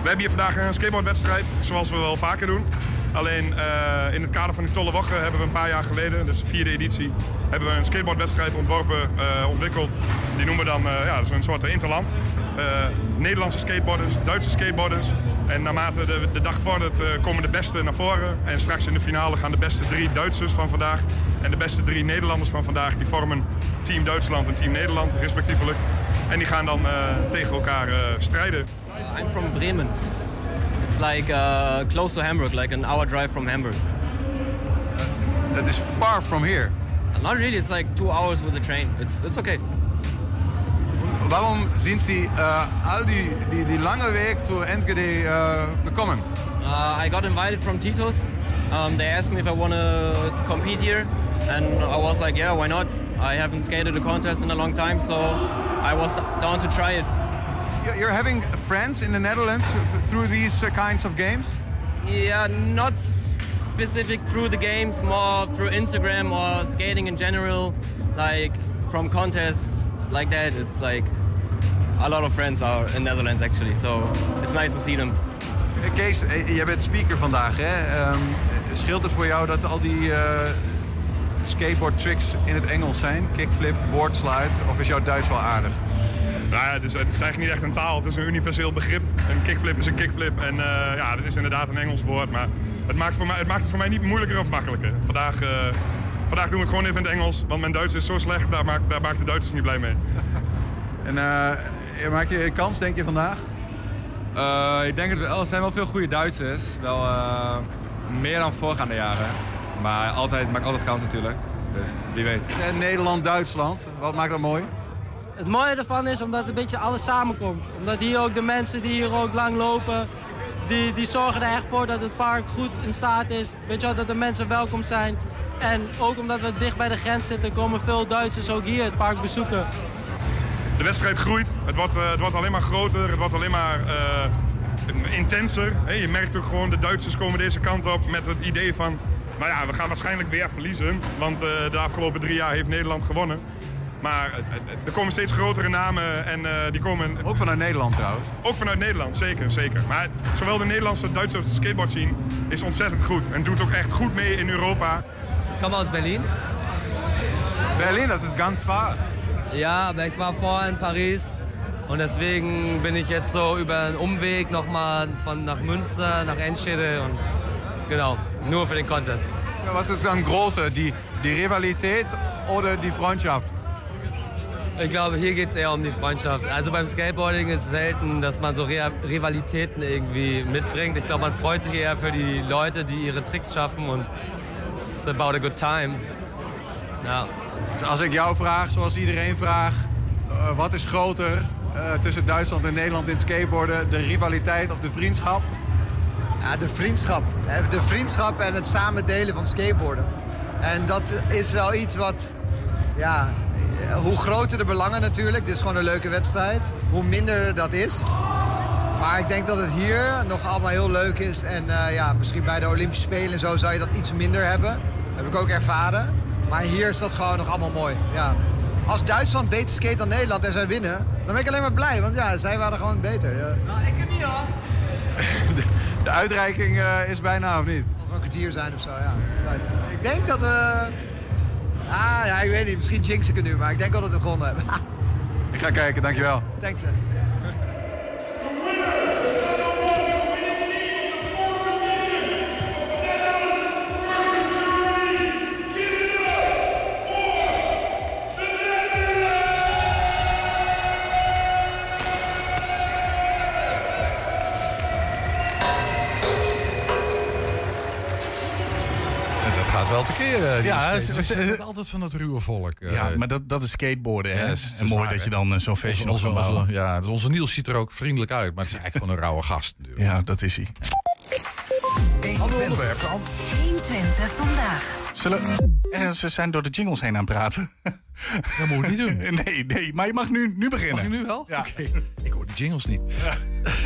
We hebben hier vandaag een skateboardwedstrijd, zoals we wel vaker doen. Alleen eh, in het kader van die Tolle Woche hebben we een paar jaar geleden, dus de vierde editie, hebben we een skateboardwedstrijd ontworpen, eh, ontwikkeld. Die noemen we dan uh, ja, is een soort interland. Nederlandse skateboarders, Duitse skateboarders. En naarmate de, de dag vordert komen de beste naar voren. En straks in de finale gaan de beste drie Duitsers van vandaag en de beste drie Nederlanders van vandaag, die vormen Team Duitsland en Team Nederland respectievelijk. En die gaan dan tegen elkaar strijden. I'm from Bremen. It's like uh, close to Hamburg, like an hour drive from Hamburg. That is far from here. Not really. It's like two hours with the train. It's it's okay. Waarom sind Sie uh, all die, die, die lange Weg zu Enschede uh, gekommen? Uh, I got invited from Titus. Um, they asked me if I want to compete here, and I was like, yeah, why not? I haven't skated a contest in a long time, so I was down to try it. You're having friends in the Netherlands through these uh, kinds of games? Yeah, not specific through the games, more through Instagram or skating in general, like from contests like that. It's like a lot of friends are in Netherlands actually, so it's nice to see them. Kees, eh, jij bent speaker vandaag, hè? Um, scheelt het voor jou dat al die uh, skateboard tricks in het Engels zijn? Kickflip, boardslide, of is jouw Duits wel aardig? Nou ja, dus het is eigenlijk niet echt een taal. Het is een universeel begrip. Een kickflip is een kickflip. En uh, ja, dat is inderdaad een Engels woord. Maar het maakt, voor mij, het maakt het voor mij niet moeilijker of makkelijker. Vandaag, uh, vandaag doen we het gewoon even in het Engels. Want mijn Duits is zo slecht, daar maakt, daar maakt de Duitsers niet blij mee. (laughs) en uh, maak je kans, denk je, vandaag? ik denk het wel. Er zijn wel veel goede Duitsers. Wel meer dan voorgaande jaren. Maar altijd, maakt altijd kans natuurlijk. Dus wie weet. Nederland-Duitsland, wat maakt dat mooi? Het mooie ervan is omdat een beetje alles samenkomt. Omdat hier ook de mensen die hier ook lang lopen, die, die zorgen er echt voor dat het park goed in staat is. Weet je wel, dat de mensen welkom zijn. En ook omdat we dicht bij de grens zitten, komen veel Duitsers ook hier het park bezoeken. De wedstrijd groeit. Het wordt, uh, het wordt alleen maar groter. Het wordt alleen maar uh, intenser. Je merkt ook gewoon, de Duitsers komen deze kant op met het idee van... Nou ja, we gaan waarschijnlijk weer verliezen. Want uh, de afgelopen drie jaar heeft Nederland gewonnen. Maar er komen steeds grotere namen en uh, die komen... Ook vanuit Nederland trouwens? Ook vanuit Nederland, zeker. zeker. Maar zowel de Nederlandse als Duitse skateboard scene is ontzettend goed. En doet ook echt goed mee in Europa. Ik kom aus Berlin. Berlin, das ist ganz far. Ja, aber ich war vorher in Paris und deswegen bin ich jetzt so über einen Umweg nochmal von nach Münster, nach Enschede und genau, nur für den Contest. Was ist dann große, die, die Rivalität oder die Freundschaft? Ich glaube, hier geht es eher um die Freundschaft. Also beim Skateboarding ist es selten, dass man so Rivalitäten irgendwie mitbringt. Ich glaube, man freut sich eher für die Leute, die ihre Tricks schaffen und it's about a good time. Ja. Dus als ik jou vraag, zoals iedereen vraagt, uh, wat is groter uh, tussen Duitsland en Nederland in het skateboarden? De rivaliteit of de vriendschap? Ja, de vriendschap. De vriendschap en het samen delen van skateboarden. En dat is wel iets wat ja, hoe groter de belangen natuurlijk, dit is gewoon een leuke wedstrijd, hoe minder dat is. Maar ik denk dat het hier nog allemaal heel leuk is. En uh, ja, misschien bij de Olympische Spelen en zo zou je dat iets minder hebben. Dat heb ik ook ervaren. Maar hier is dat gewoon nog allemaal mooi. Ja. Als Duitsland beter skate dan Nederland en zij winnen, dan ben ik alleen maar blij. Want ja, zij waren gewoon beter. Ja. Nou, ik heb niet hoor. (laughs) De, de uitreiking uh, is bijna, of niet? Of een kwartier zijn of zo, ja. Ik denk dat we... Ah, ja, ik weet niet. Misschien jinx ik het nu, maar ik denk wel dat we begonnen hebben. (laughs) ik ga kijken, dankjewel. Thanks. Ja, ze- zijn altijd van dat ruwe volk. eh. Ja, maar dat, dat is skateboarden, hè? Is- mooi waar, dat je dan eh, zo'n feestje kan bouwen. ja, dus onze Niels ziet er ook vriendelijk uit, maar het is eigenlijk gewoon een rauwe gast. natuurlijk. Ja, dat is hij. Ander onderwerp. 120 vandaag. Zullen eh, we zijn door de jingles heen aan het praten? Dat moet ik niet doen. (laughs) Nee, nee, maar je mag nu, nu beginnen. Mag ik nu wel? Ja. Oké. Ik hoor de jingles niet.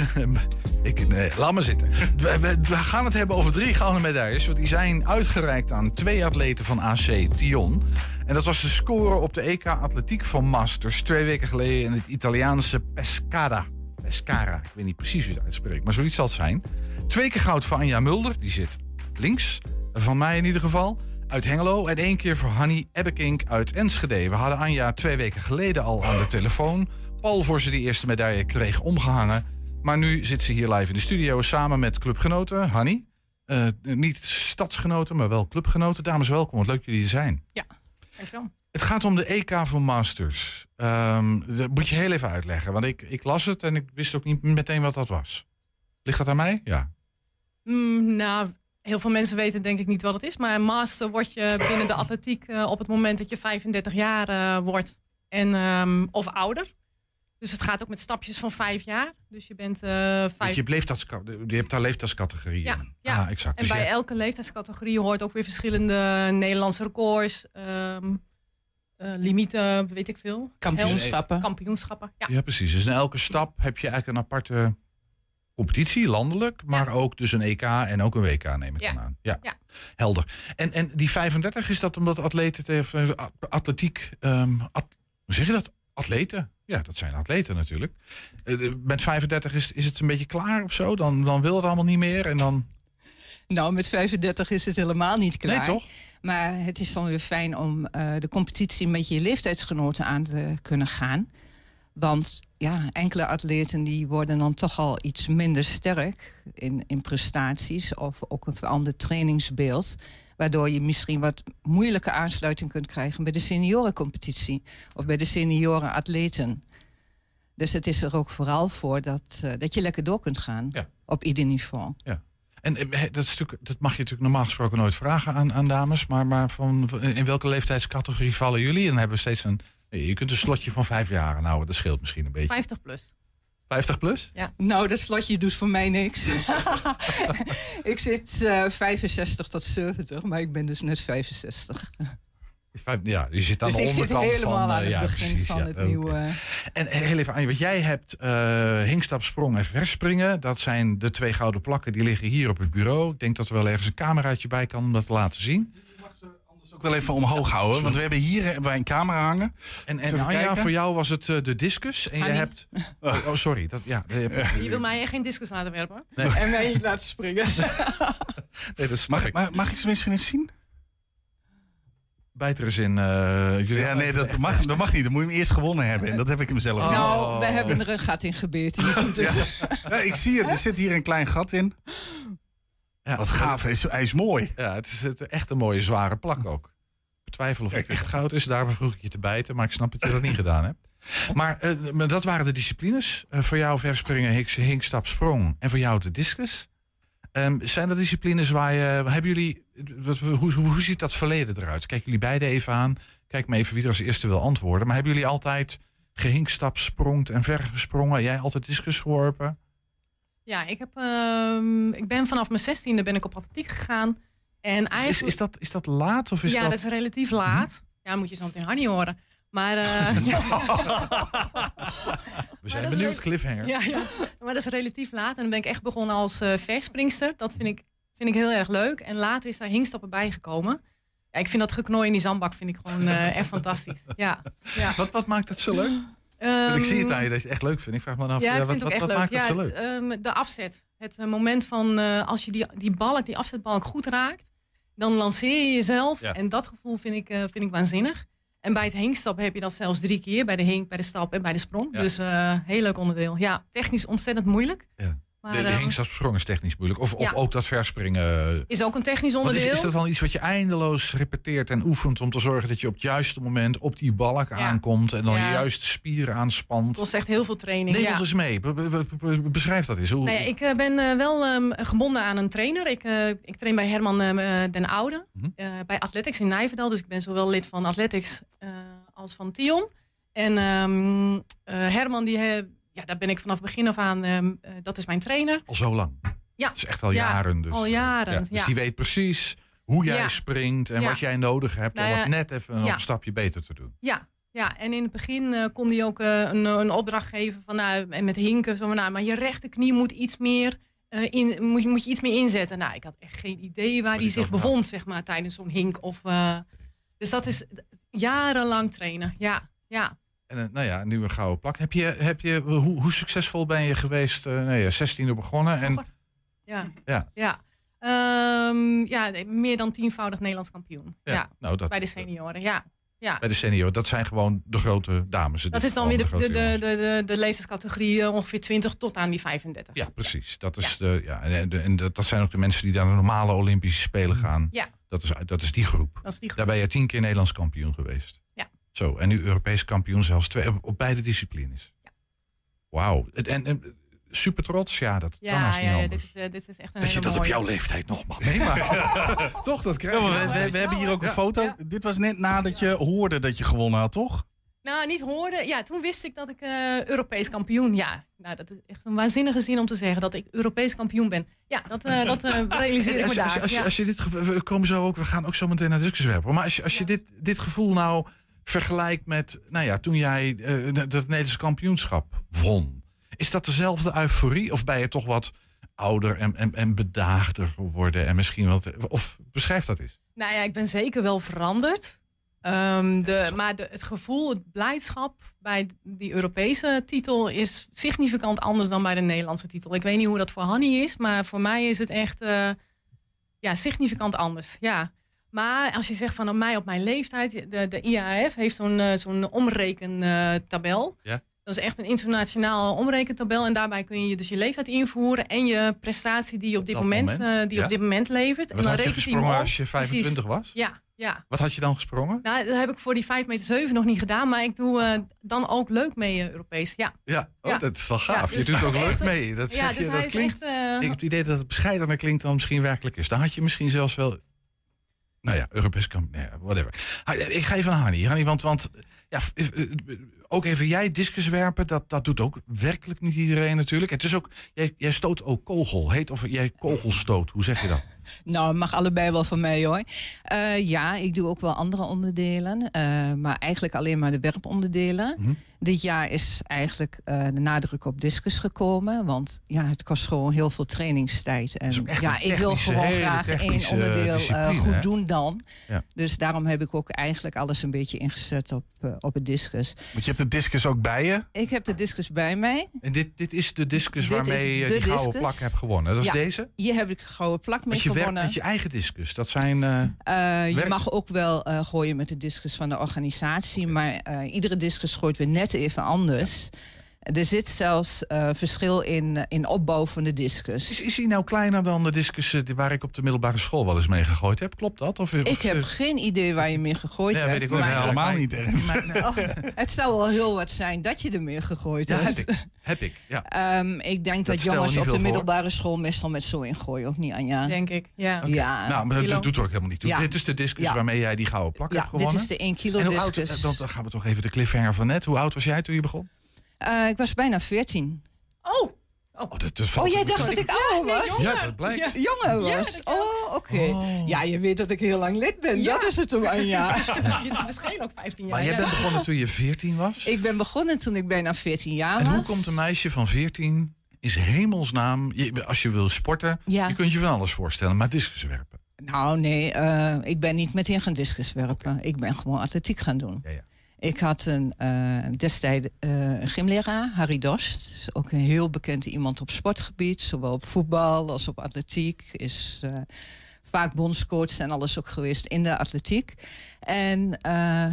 (laughs) ik, nee, laat maar zitten. We, we- we gaan het hebben over drie gouden medailles. Want die zijn uitgereikt aan twee atleten van AC Tion. En dat was de score op de EK Atletiek van Masters. Twee weken geleden in het Italiaanse Pescara. Pescara, ik weet niet precies hoe het uitspreekt, maar zoiets zal het zijn. Twee keer goud voor Anja Mulder, die zit links. Van mij in ieder geval. Uit Hengelo. En één keer voor Hanny Ebbekink uit Enschede. We hadden Anja twee weken geleden al aan de telefoon. Paul voor ze die eerste medaille kreeg omgehangen. Maar nu zit ze hier live in de studio samen met clubgenoten. Hanny, eh, niet stadsgenoten, maar wel clubgenoten. Dames, welkom. Wat leuk jullie er zijn. Ja, dankjewel. Het gaat om de EK voor Masters. Ehm, dat moet je heel even uitleggen. Want ik, ik las het en ik wist ook niet meteen wat dat was. Ligt dat aan mij? Ja. Mm, nou, heel veel mensen weten denk ik niet wat het is. Maar master word je binnen de atletiek eh, op het moment dat je 35 jaar eh, wordt. En, ehm, of ouder. Dus het gaat ook met stapjes van vijf jaar. Dus je bent eh Want vijf... je, hebt leeftijdsca- je hebt daar leeftijdscategorieën. Ja, in. ja. Ah, exact. En Dus bij je- elke leeftijdscategorie hoort ook weer verschillende Nederlandse records. ehm, eh, limieten, weet ik veel. Kampioenschappen. Kampioenschappen, ja. Ja, precies. Dus in elke stap heb je eigenlijk een aparte competitie, landelijk, maar ook dus een EK en ook een WK, neem ik Ja. dan aan. Ja, Ja. helder. En, en die 35, is dat omdat atleten, eh, atletiek, ehm, at- hoe zeg je dat? Atleten? Ja, dat zijn atleten natuurlijk. Eh, Met 35 is, is het een beetje klaar of zo? Dan, dan wil het allemaal niet meer en dan... Nou, met 35 is het helemaal niet klaar. Nee, toch? Maar het is dan weer fijn om eh, de competitie met je leeftijdsgenoten aan te kunnen gaan. Want ja, enkele atleten die worden dan toch al iets minder sterk in, in prestaties of ook een veranderd trainingsbeeld. Waardoor je misschien wat moeilijke aansluiting kunt krijgen bij de seniorencompetitie of bij de senioren atleten. Dus het is er ook vooral voor dat, eh, dat je lekker door kunt gaan Ja. op ieder niveau. Ja. En eh, dat, is dat mag je natuurlijk normaal gesproken nooit vragen aan, aan dames. Maar, maar van, in welke leeftijdscategorie vallen jullie? En dan hebben we steeds een... Je kunt een slotje van vijf jaar houden. Dat scheelt misschien een beetje. 50 plus. 50 plus? Ja. Nou, dat slotje doet voor mij niks. (laughs) ik zit eh 65 tot 70, maar ik ben dus net 65. Vijf- Ja, je zit aan Dus de ik zit onderkant helemaal van... eh, aan het ja, begin precies, van ja, het nieuwe. En eh, heel even aan je, want jij hebt eh hinkstap, sprong en verspringen. Dat zijn de twee gouden plakken die liggen hier op het bureau. Ik denk dat er wel ergens een cameraatje bij kan om dat te laten zien. Ook wel even omhoog houden. Want we hebben hier hebben wij een camera hangen. En, en Anja, kijken? voor jou was het eh, de discus. En je hebt... (laughs) Oh, oh, sorry. Dat, ja, je hebt- Je wil mij geen discus laten werpen. Nee. En mij niet laten springen. (laughs) Nee, dat mag, mag, mag ik ze misschien eens zien? Bijt er eens in. eh, jullie Ja, nee, dat mag, dat mag niet. Dan moet je hem eerst gewonnen hebben. En dat heb ik hem zelf niet. Nou, we hebben er een gat in. (laughs) Ja, ik zie het. Er zit hier een klein gat in. Wat gaaf. Hij is, hij is mooi. Ja, het is het- echt een mooie zware plak ook. Ik betwijfel of het echt goud is. Daarom vroeg ik je te bijten. Maar ik snap dat je dat niet gedaan hebt. Maar maar dat waren de disciplines. Eh, voor jou verspringen, hink, hinkstap, sprong. En voor jou de discus. Ehm, zijn dat disciplines waar je... Hebben jullie... Wat, hoe, hoe, hoe ziet dat verleden eruit? Kijk jullie beide even aan. Kijk maar even wie er als eerste wil antwoorden. Maar hebben jullie altijd gehinkstap, sprongt en vergesprongen? Jij altijd discus geworpen? Ja, ik, heb, ehm, ik ben vanaf mijn zestiende ben ik op atletiek gegaan. En Is, eigenlijk... is, is, dat, is dat laat? Of is ja, dat... dat... is relatief laat. Ja, moet je zo meteen Hanny horen. Maar, eh, (laughs) (laughs) ja. We zijn is benieuwd, cliffhanger. Ja, ja, maar dat is relatief laat. En dan ben ik echt begonnen als eh verspringster. Dat vind ik, vind ik heel erg leuk. En later is daar hinkstappen bijgekomen. Ja, ik vind dat geknooi in die zandbak vind ik gewoon eh, echt (laughs) fantastisch. Ja, ja. Wat, wat maakt het zo leuk? Ik zie het aan je dat je het echt leuk vindt. Ik vraag me af, Ja, ja, ik wat, maakt ja, het zo leuk? ehm, de afzet. Het eh, moment van eh, als je die, die balk, die afzetbalk goed raakt, dan lanceer je jezelf. En dat gevoel vind ik, eh, vind ik waanzinnig. En bij het hinkstap heb je dat zelfs drie keer. Bij de hink, bij de stap en bij de sprong. Dus eh heel leuk onderdeel. Ja, technisch ontzettend moeilijk. Maar, de, de ehm, hingstapsprong is technisch moeilijk. Of, of Ja. ook dat verspringen. is ook een technisch Want is, onderdeel. is dat dan iets wat je eindeloos repeteert en oefent om te zorgen dat je op het juiste moment op die balk aankomt en dan Ja. je juiste spieren aanspant? Het kost echt heel veel training. Neem ons eens mee. Be- be- be- be- Beschrijf dat eens. Hoe, Nou ik eh, ben eh, wel ehm, gebonden aan een trainer. Ik, eh, ik train bij Herman ehm, eh, den Oude. Mhm. eh, bij Athletics in Nijverdal. Dus ik ben zowel lid van Athletics eh, als van Tion. En ehm, eh, Herman, die, eh, ja, daar ben ik vanaf begin af aan. ehm, eh, dat is mijn trainer. Al zo lang. Ja. Het is echt al Ja, jaren. Dus, al eh, jaren, ja. Dus die weet precies hoe jij springt en wat jij nodig hebt Nou om ja, het net even een stapje beter te doen. Ja, ja, en in het begin eh, kon hij ook een, een opdracht geven van nou, en met hinken. Zo nou, maar je rechterknie moet iets meer. in, moet, je- moet je iets meer inzetten. Nou, ik had echt geen idee waar hij die zich bevond, zeg maar, tijdens zo'n hink. Of, dus dat is jarenlang trainen. Ja, ja. En eh, nou ja, nu een gouden plak. Heb je, heb je, hoe, hoe succesvol ben je geweest? eh nee, ja, 16e begonnen. En, Ja. Ja. ja. Ehm, ja, meer dan tienvoudig Nederlands kampioen. Ja, Ja, nou, dat- bij de senioren. Ja, ja. bij de senior, dat zijn gewoon de grote dames. Dat is dan weer de, de, de, de, de, leeftijdscategorie eh, ongeveer 20 tot aan die 35. Ja, precies. Dat, is De, ja, en, en dat, dat zijn ook de mensen die naar de normale Olympische Spelen gaan. Ja. Dat is, dat is die groep. Dat is die groep. Daar ben je tien keer Nederlands kampioen geweest. Ja. Zo, en nu Europees kampioen zelfs twee, op, beide disciplines. Ja. Wauw. En, en, super trots, ja, dat kan haast ja, niet ja, anders. dit, is, eh, dit is echt een Dat je hele dat op jouw leeftijd nog mag meemaken. (laughs) Toch, dat krijg je. we, we- we hebben hier ook een foto. Dit was net nadat je hoorde dat je gewonnen had, toch? Nou, niet hoorde. Ja, toen wist ik dat ik eh, Europees kampioen. Ja, nou, dat is echt een waanzinnige zin om te zeggen dat ik Europees kampioen ben. Ja, dat, eh, dat eh, (laughs) realiseer ik me als, daar. als, je- als, je- ja. als je dit gevoel, we komen zo ook, we gaan ook zo meteen naar discuswerpen. Maar als je, als je dit, dit gevoel nou vergelijkt met, nou ja, toen jij eh, dat Nederlands kampioenschap won, is dat dezelfde euforie of ben je toch wat ouder en, en, en bedaagder geworden en misschien wat, of beschrijf dat eens. Nou ja, ik ben zeker wel veranderd. Ehm, de, maar de, het gevoel, het blijdschap bij die Europese titel is significant anders dan bij de Nederlandse titel. Ik weet niet hoe dat voor Hanny is, maar voor mij is het echt eh, ja, significant anders. Ja. Maar als je zegt van op mij op mijn leeftijd, de, de IAF heeft zo'n eh, zo'n omrekentabel. Ja. Dat is echt een internationaal omrekentabel. En daarbij kun je dus je leeftijd invoeren en je prestatie die je op dit dat moment, moment, eh, die ja. op dit moment levert. Wat en dan had je gesprongen als je 25 Precies. was? Ja, ja. Wat had je dan gesprongen? Nou, dat heb ik voor die 5 meter 7 nog niet gedaan. Maar ik doe eh, dan ook leuk mee Europees. Ja. Ja, oh, Ja. dat is wel Ja, gaaf. dus je doet ook leuk mee. Dat, ja, je, dus dat klinkt. echt, ik heb het idee dat het bescheidener klinkt dan misschien werkelijk is. Dan had je misschien zelfs wel. Nou ja, Europees kamp. Nee, whatever. Ha, Ik ga even naar Hanni. Hanni, want, want ja, eh, eh, ook even jij discus werpen, dat, dat doet ook werkelijk niet iedereen natuurlijk. Het is ook, jij, stoot ook kogel. Heet of jij kogelstoot. Hoe zeg je dat? Nou, mag allebei wel van mij hoor. Eh, ja, ik doe ook wel andere onderdelen. eh, maar eigenlijk alleen maar de werponderdelen. Mhm. Dit jaar is eigenlijk eh, de nadruk op discus gekomen. Want ja, het kost gewoon heel veel trainingstijd. En ja, ik wil gewoon graag één onderdeel goed doen dan. Ja. Dus daarom heb ik ook eigenlijk alles een beetje ingezet op, op het discus. Want je hebt de discus ook bij je. Ik heb de discus bij mij. En dit, dit is de discus Dit waarmee je de die gouden plak hebt gewonnen. Dat is Ja, deze? Hier heb ik gouden plak mee Met je werkt gewonnen. met je eigen discus. Dat zijn. eh, Eh, je werk- mag ook wel eh, gooien met de discus van de organisatie, maar iedere discus gooit weer net even anders. Er zit zelfs eh, verschil in, eh, in opbouw van de discus. Is, is hij nou kleiner dan de discus eh, die- waar ik op de middelbare school wel eens mee gegooid heb? Klopt dat? Of, Ik heb geen idee waar je mee gegooid Ja, hebt. weet ik maar- Nee, helemaal niet, Ernst. (laughs) Oh, het zou wel heel wat zijn dat je ermee gegooid Ja, hebt. heb ik. Heb ik, ja. (laughs) Ehm, ik denk dat, jongens op de voor. middelbare school meestal met zo ingooien, of niet, Anja? Denk ik, ja. Ja. nou, maar dat Kilo. doet er ook helemaal niet toe. Ja. Dit is de discus Ja. waarmee jij die gouden plak Ja, hebt gewonnen. dit is de 1 kilo oud- discus. dan, dan gaan we toch even de cliffhanger van net. Hoe oud was jij toen je begon? Eh, ik was bijna 14. Oh. Oh, dat, Oh, jij dacht dat- ik ouder was? jonger. Ja, dat blijkt. Ja, Jonger was? oh, oké. Ja, je weet dat ik heel lang lid ben. Dat is het toen, Anja. (laughs) Je is misschien ook 15 jaar. Maar jij ja. bent begonnen toen je 14 was. ik ben begonnen toen ik bijna 14 jaar En was. hoe komt een meisje van 14 is hemelsnaam, je- als je wil sporten, Ja. je kunt je van alles voorstellen, maar discus werpen. Nou, nee, eh, ik ben niet meteen gaan discus werpen. Ik ben gewoon atletiek gaan doen. Ja, ja. Ik had een, eh, destijds eh, een gymleraar, Harry is ook een heel bekend iemand op sportgebied. Zowel op voetbal als op atletiek. Is eh, vaak bondscoach en alles ook geweest in de atletiek. En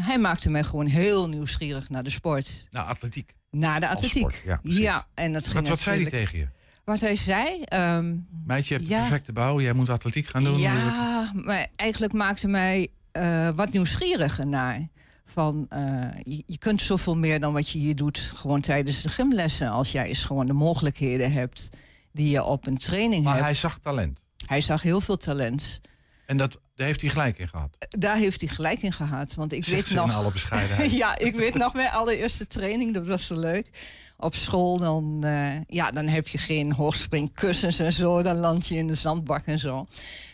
hij maakte mij gewoon heel nieuwsgierig naar de sport. Nou, atletiek. Naar de atletiek. sport, ja, en dat ging Wat, wat zei hij tegen je? Wat hij zei. ehm, Meidje, je hebt ja. de perfecte bouw. Jij moet atletiek gaan doen. Ja, maar eigenlijk maakte mij wat nieuwsgieriger naar. Van, eh, je, je kunt zoveel meer dan wat je hier doet, gewoon tijdens de gymlessen. Als jij eens gewoon de mogelijkheden hebt die je op een training Maar hebt. hij zag talent. Hij zag heel veel talent. En dat, daar heeft hij gelijk in gehad. Daar heeft hij gelijk in gehad. Want ik Zegt weet nog. in alle bescheidenheid. (laughs) ja, ik weet nog mijn allereerste training, dat was zo leuk. Op school, dan, eh, ja, dan heb je geen hoogspringkussens en zo. Dan land je in de zandbak en zo.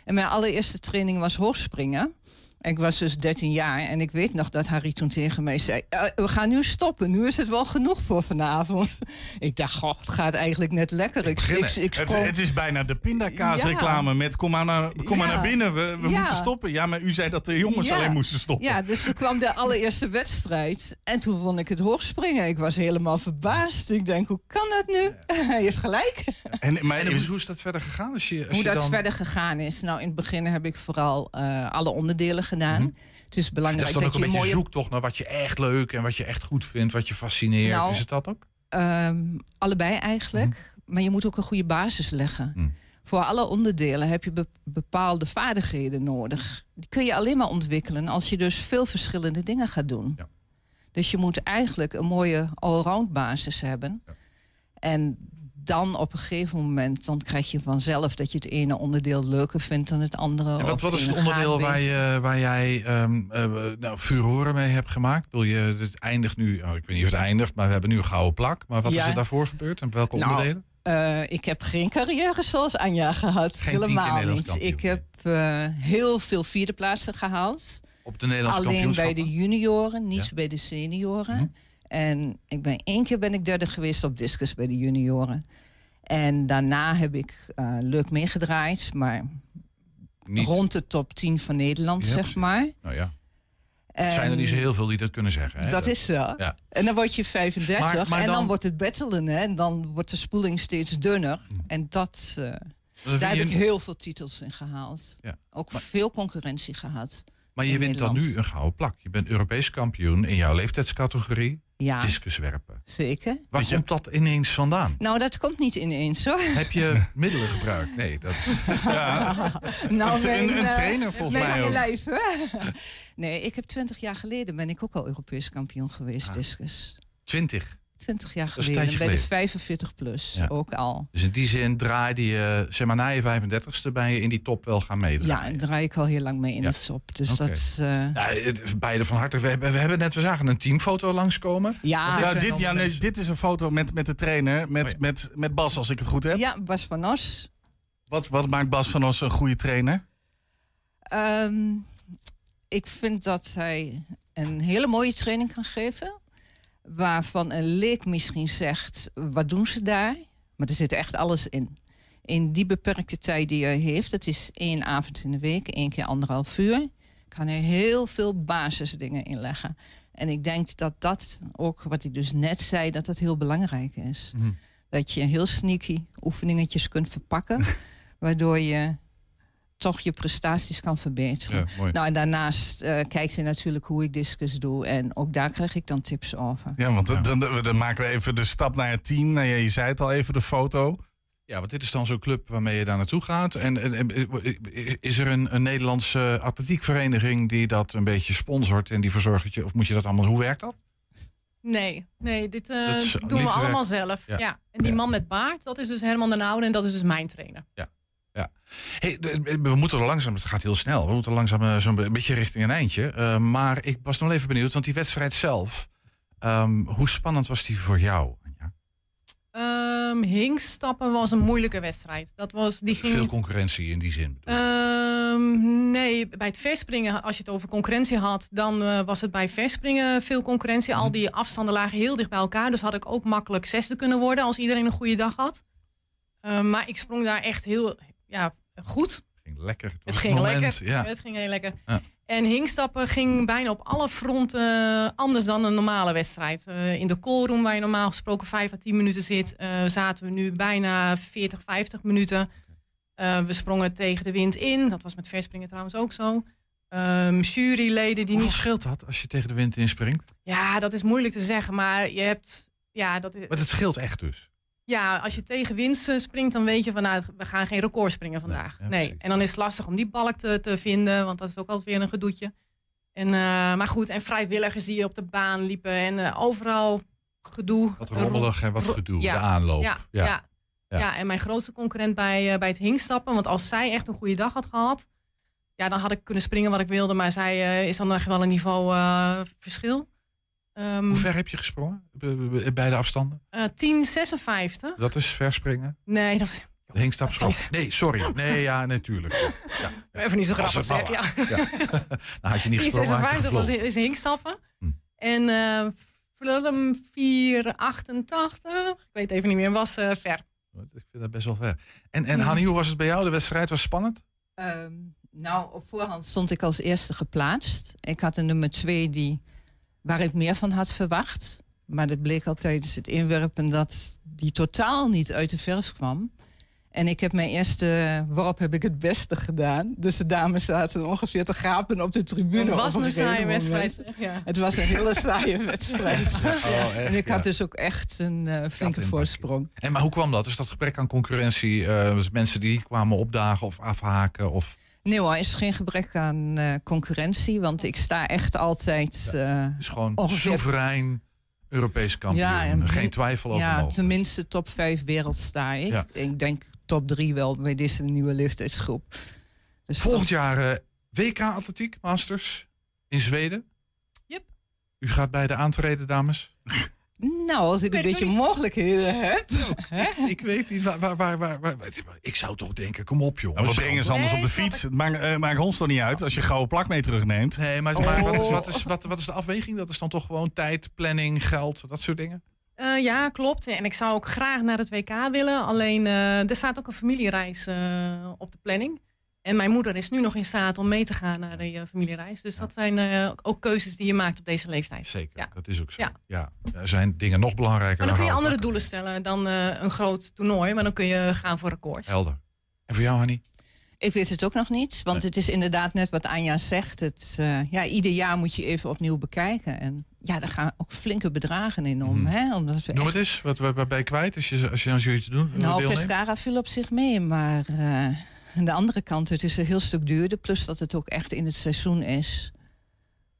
En mijn allereerste training was hoogspringen. Ik was dus 13 jaar en ik weet nog dat Harry toen tegen mij zei... "Eh, we gaan nu stoppen, nu is het wel genoeg voor vanavond. (laughs) ik dacht, goh, het gaat eigenlijk net lekker. Ik, ik, ik, het, sprong- het is bijna de pindakaasreclame met kom maar naar, kom maar Ja. naar binnen, we, we Ja. moeten stoppen. Ja, maar u zei dat de jongens Ja. alleen moesten stoppen. Ja, dus toen kwam de (laughs) allereerste wedstrijd. En toen vond ik het hoogspringen. Ik was helemaal verbaasd. Ik denk, hoe kan dat nu? (laughs) Hij heeft gelijk. En, maar En hoe, hoe is dat verder gegaan? Als je, als Hoe je dat dan... verder gegaan is. Nou, in het begin heb ik vooral eh, alle onderdelen gedaan. Het is Dat belangrijk is dat, ook een je beetje mooie... zoektocht naar wat je echt leuk en wat je echt goed vindt, wat je fascineert. Nou, is het dat ook? Ehm, allebei eigenlijk. Maar je moet ook een goede basis leggen. Voor alle onderdelen heb je be- bepaalde vaardigheden nodig. Die kun je alleen maar ontwikkelen als je dus veel verschillende dingen gaat doen. Dus je moet eigenlijk een mooie allround basis hebben. En dan op een gegeven moment dan krijg je vanzelf dat je het ene onderdeel leuker vindt dan het andere. En wat, wat is het onderdeel waar, je, waar jij ehm eh, nou, furoren mee hebt gemaakt? Wil je, het eindigt nu, oh, ik weet niet of het eindigt, maar we hebben nu een gouden plak. Maar wat Ja. is er daarvoor gebeurd en welke Nou, onderdelen? eh, ik heb geen carrière zoals Anja gehad. Geen Helemaal niet. Ik heb eh, heel veel vierde plaatsen gehaald. Op de Nederlandse Alleen bij de junioren, niet Ja. Mhm. bij de senioren. En ik ben één keer ben ik derde geweest op discus bij de junioren. En daarna heb ik eh, leuk meegedraaid, maar Niet. rond de top 10 van Nederland, Ja, zeg maar. Nou ja, er zijn er niet zo heel veel die dat kunnen zeggen. Hè? dat is zo. Ja. En dan word je 35 Maar- maar en dan, dan- wordt het battelen. Hè? En dan wordt de spoeling steeds dunner. En dat, eh, daar heb ik heel veel titels in gehaald. Ja. Ook veel concurrentie gehad. Maar je in wint dan nu een gouden plak. Je bent Europees kampioen in jouw leeftijdscategorie. Ja. Discuswerpen. Zeker. Waar komt dat ineens vandaan? Nou, dat komt niet ineens hoor. Heb je (laughs) middelen gebruikt? Nee, dat... (laughs) nou, Een- mijn, een eh, trainer volgens mijn mij ook. lijf, hè? (laughs) nee, ik heb twintig jaar geleden ben ik ook al Europees kampioen geweest, Ah. discus. 20. Twintig jaar Dat is een geleden, bij de geleden. 45 plus Ja. ook al. Dus in die zin draaide je, zeg maar na je 35ste, ben je in die top wel gaan meedraaien. Ja, en draai ik al heel lang mee in Ja. de top. Dus dat... eh, Ja, beide van harte. We hebben, we hebben net, we zagen een teamfoto langskomen. Ja. Is dit, ja nee, dit is een foto met, met de trainer, met, met, met Bas, als ik het goed heb. ja, Bas van Os. Wat, wat maakt Bas van ons een goede trainer? Ehm, ik vind dat hij een hele mooie training kan geven. Waarvan een leek misschien zegt, wat doen ze daar? Maar er zit echt alles in. In die beperkte tijd die hij heeft, dat is één avond in de week, één keer anderhalf uur, kan hij heel veel basisdingen inleggen. En ik denk dat dat ook, wat ik dus net zei, dat dat heel belangrijk is. Mhm. Dat je heel sneaky oefeningetjes kunt verpakken, (laughs) waardoor je toch je prestaties kan verbeteren. Ja. Nou, en daarnaast eh, kijkt hij natuurlijk hoe ik discus doe. En ook daar krijg ik dan tips over. Ja, want dan, dan, dan maken we even de stap naar het team. Nou, ja, je zei het al even, de foto. Ja, want dit is dan zo'n club waarmee je daar naartoe gaat. En, en- en- is er een, een Nederlandse atletiekvereniging die dat een beetje sponsort en die verzorgt dat je, of moet je dat allemaal, hoe werkt dat? Nee, nee, dit eh, doen we allemaal werk. zelf. Ja. Ja. En die man met baard, dat is dus Herman de Oude en dat is dus mijn trainer. Ja. Hey, de- we moeten er langzaam, het gaat heel snel, we moeten langzaam eh, zo'n be- beetje richting een eindje. Eh, maar ik was nog even benieuwd, want die wedstrijd zelf, ehm, hoe spannend was die voor jou? Ehm Hinkstappen was een moeilijke wedstrijd. Dat was, die ging, Veel concurrentie in die zin. Ehm, nee, bij het verspringen, als je het over concurrentie had, dan eh, was het bij verspringen veel concurrentie. Mhm. Al die afstanden lagen heel dicht bij elkaar. Dus had ik ook makkelijk zesde kunnen worden als iedereen een goede dag had. Maar ik sprong daar echt heel ja, goed. Ging lekker. Het, ging moment, lekker. Ja. Het ging heel lekker. Ja. En hinkstappen ging bijna op alle fronten eh, anders dan een normale wedstrijd. Eh, in de callroom, waar je normaal gesproken 5 à 10 minuten zit, eh, zaten we nu bijna 40, 50 minuten. We sprongen tegen de wind in. Dat was met verspringen trouwens ook zo. Ehm, juryleden die Hoeveel niet. scheelt dat als je tegen de wind inspringt? Ja, dat is moeilijk te zeggen, maar je hebt. Ja, dat is... Maar het scheelt echt dus. Ja, als je tegen winst springt, dan weet je van nou, we gaan geen record springen vandaag. ja, Nee, en dan is het lastig om die balk te, te vinden, want dat is ook altijd weer een gedoetje. En, eh, maar goed, en vrijwilligers die op de baan liepen en eh, overal gedoe. Wat rommelig en wat gedoe, ja, de aanloop. Ja, Ja. ja. En mijn grootste concurrent bij, eh, bij het hingstappen, want als zij echt een goede dag had gehad, ja, dan had ik kunnen springen wat ik wilde, maar zij is dan echt wel een niveau verschil. Ehm, Hoe ver heb je gesprongen bij de afstanden? eh, 10,56. Dat is verspringen. Nee, dat is. Nee, sorry. Nee, ja, natuurlijk. (laughs) Ja. even niet zo grappig zeg. Ja. waar. (laughs) Nou had je niet gesprongen, had je 10,56 was, is hinkstappen. Hm. En eh Fulham 4,88. Ik weet even niet meer, was eh, ver. Ik vind dat best wel ver. En, en Ja. Hanni, hoe was het bij jou? De wedstrijd was spannend? Ehm, nou, op voorhand stond ik als eerste geplaatst. Ik had een nummer twee die, waar ik meer van had verwacht. Maar het bleek al tijdens het inwerpen dat die totaal niet uit de verf kwam. En ik heb mijn eerste worp heb ik het beste gedaan. Dus de dames zaten ongeveer te gapen op de tribune. Het was een saaie wedstrijd. Ja. Het was een hele saaie (laughs) wedstrijd. Oh, echt, en ik had ja. dus ook echt een eh, flinke voorsprong. En maar hoe kwam dat? Is dat gebrek aan concurrentie? eh, was mensen die niet kwamen opdagen of afhaken? Of... Nee hoor, er is geen gebrek aan eh, concurrentie. Want ik sta echt altijd... eh, is gewoon ongeveer- soeverein Europees kampioen. en Geen twijfel over Ja, mogelijk. tenminste top 5 wereld sta ik. Ja. Ik denk top 3 wel bij deze nieuwe leeftijdsgroep. Dus Volgend jaar eh, WK Atletiek Masters in Zweden. Yep. U gaat bij de aantreden, dames? (laughs) Nou, als ik een beetje mogelijkheden heb. hè? Ik weet niet waar, waar, waar, waar, waar- Ik zou toch denken, kom op jongens. Nou, we brengen ze anders op de fiets. Het maakt, eh, ons toch niet uit als je gouden plak mee terugneemt. Nee, maar, maar wat, is, wat, is, wat, wat is de afweging? Dat is dan toch gewoon tijd, planning, geld, dat soort dingen? Eh, ja, klopt. En ik zou ook graag naar het WK willen. Alleen eh, er staat ook een familiereis eh, op de planning. En mijn moeder is nu nog in staat om mee te gaan naar die eh, familiereis. Dus dat zijn eh, ook keuzes die je maakt op deze leeftijd. Zeker, Ja. dat is ook zo. Ja. Ja. er zijn dingen nog belangrijker Maar dan kun je andere doelen stellen dan eh, een groot toernooi. Maar dan kun je gaan voor records. Helder. En voor jou, Hanny? Ik weet het ook nog niet. Want het is inderdaad net wat Anja zegt. Het, eh, ja, ieder jaar moet je even opnieuw bekijken. En ja, daar gaan ook flinke bedragen in om. Hè? Omdat we Noem echt- het eens, wat, wat, wat ben je kwijt als je, als je aan zoiets doet? Nou? Pescara viel op zich mee, maar eh, aan de andere kant, het is een heel stuk duurder. Plus dat het ook echt in het seizoen is.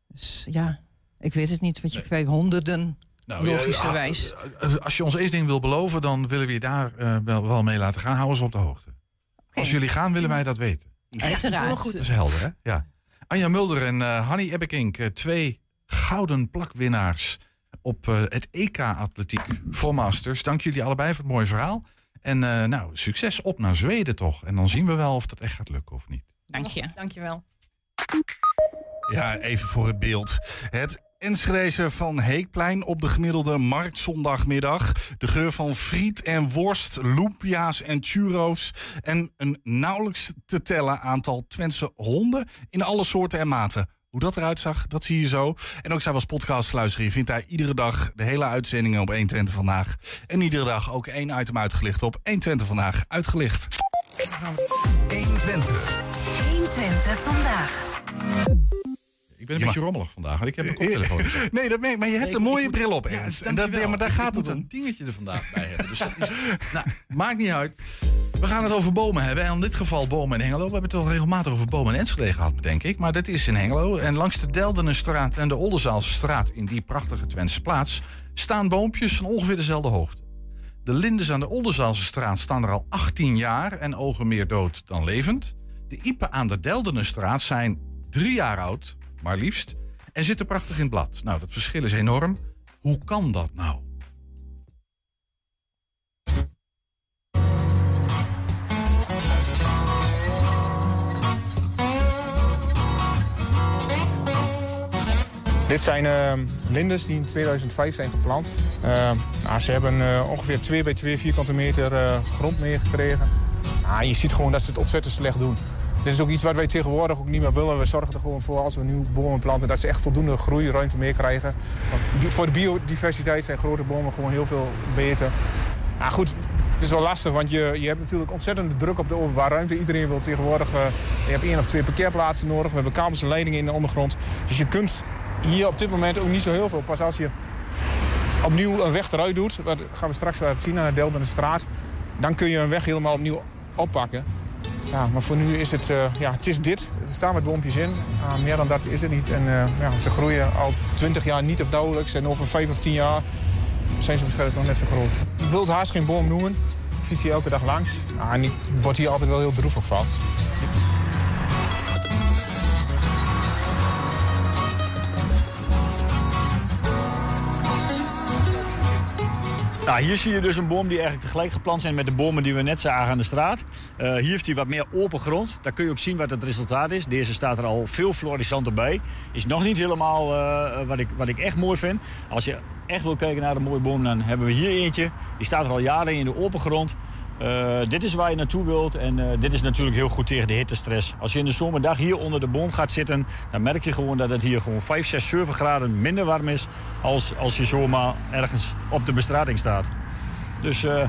Dus ja, ik weet het niet wat je kwijt. Honderden, Nou, ja, logischerwijs. eh, Als je ons één ding wil beloven, dan willen we je daar eh, wel, wel mee laten gaan. Hou ons op de hoogte. Als jullie gaan, willen wij dat weten. Uiteraard. Dat is helder, hè? Ja. Anja Mulder en eh Hanny Ebbekink, twee gouden plakwinnaars op eh, het EK Atletiek voor Masters. Dank jullie allebei voor het mooie verhaal. En eh, nou, succes op naar Zweden toch. En dan zien we wel of dat echt gaat lukken of niet. Dank je. Dankjewel. Ja, even voor het beeld. Het Enschede van Heekplein op de gemiddelde marktzondagmiddag. De geur van friet en worst, loempia's en churro's. En een nauwelijks te tellen aantal Twentse honden in alle soorten en maten. Hoe dat eruit zag, dat zie je zo. En ook zijn we als podcast luisteren. Je vindt daar iedere dag de hele uitzendingen op 120 vandaag. En iedere dag ook één item uitgelicht op 120 vandaag. Uitgelicht. 120. 120 vandaag. Ik ben een beetje rommelig vandaag, want ik heb een (laughs) koptelefoon. Nee, dat merk ik. Maar je hebt Nee, een mooie moet- bril op Ja, eens. en dat, ja, maar daar Ik- gaat ik het moet om. een dingetje er vandaag bij hebben. Dus dat is, (laughs) nou, maakt niet uit. We gaan het over bomen hebben. En in dit geval bomen in Hengelo. We hebben het al regelmatig over bomen in Enschede gehad, denk ik. Maar dit is in Hengelo. En langs de Deldenenstraat en de Oldenzaalstraat... in die prachtige Twentse plaats... staan boompjes van ongeveer dezelfde hoogte. De lindes aan de Oldenzaalse straat staan er al 18 jaar... en ogen meer dood dan levend. De iepen aan de Deldenenstraat zijn drie jaar oud, maar liefst... en zitten prachtig in blad. Nou, dat verschil is enorm. Hoe kan dat nou? Dit zijn eh, linders die in 2005 zijn geplant. Eh, nou, ze hebben eh, ongeveer 2 bij 2 vierkante meter grond meegekregen. Nou, je ziet gewoon dat ze het ontzettend slecht doen. Dit is ook iets wat wij tegenwoordig ook niet meer willen. We zorgen er gewoon voor als we nieuwe bomen planten... dat ze echt voldoende groeiruimte meer krijgen. Voor de biodiversiteit zijn grote bomen gewoon heel veel beter. Nou goed, het is wel lastig, want je, je hebt natuurlijk ontzettende druk op de openbare ruimte. Iedereen wil tegenwoordig... je hebt één of twee parkeerplaatsen nodig. We hebben kabels en leidingen in de ondergrond. Dus je kunt hier op dit moment ook niet zo heel veel. Pas als je opnieuw een weg eruit doet... dat gaan we straks laten zien aan de Delden straat... dan kun je een weg helemaal opnieuw oppakken. Ja, maar voor nu is het, uh, ja, het is dit. Er staan wat boompjes in. Meer dan dat is het niet. En uh, ja, ze groeien al 20 jaar niet of nauwelijks. En over 5 of 10 jaar zijn ze waarschijnlijk nog net zo groot. Ik wil het haast geen boom noemen. Ik fiets hier elke dag langs. Ah, en ik word hier altijd wel heel droevig van. Nou, hier zie je dus een boom die eigenlijk tegelijk geplant zijn met de bomen die we net zagen aan de straat. Uh, hier heeft hij wat meer open grond. Daar kun je ook zien wat het resultaat is. Deze staat er al veel florisanter bij. Is nog niet helemaal uh, wat, ik, wat ik echt mooi vind. Als je echt wil kijken naar een mooie boom, dan hebben we hier eentje. Die staat er al jaren in de open grond. Uh, dit is waar je naartoe wilt en uh, dit is natuurlijk heel goed tegen de hittestress. Als je in de zomerdag hier onder de boom gaat zitten... dan merk je gewoon dat het hier gewoon 5, 6, 7 graden minder warm is... als, als je zomaar ergens op de bestrating staat. Dus uh,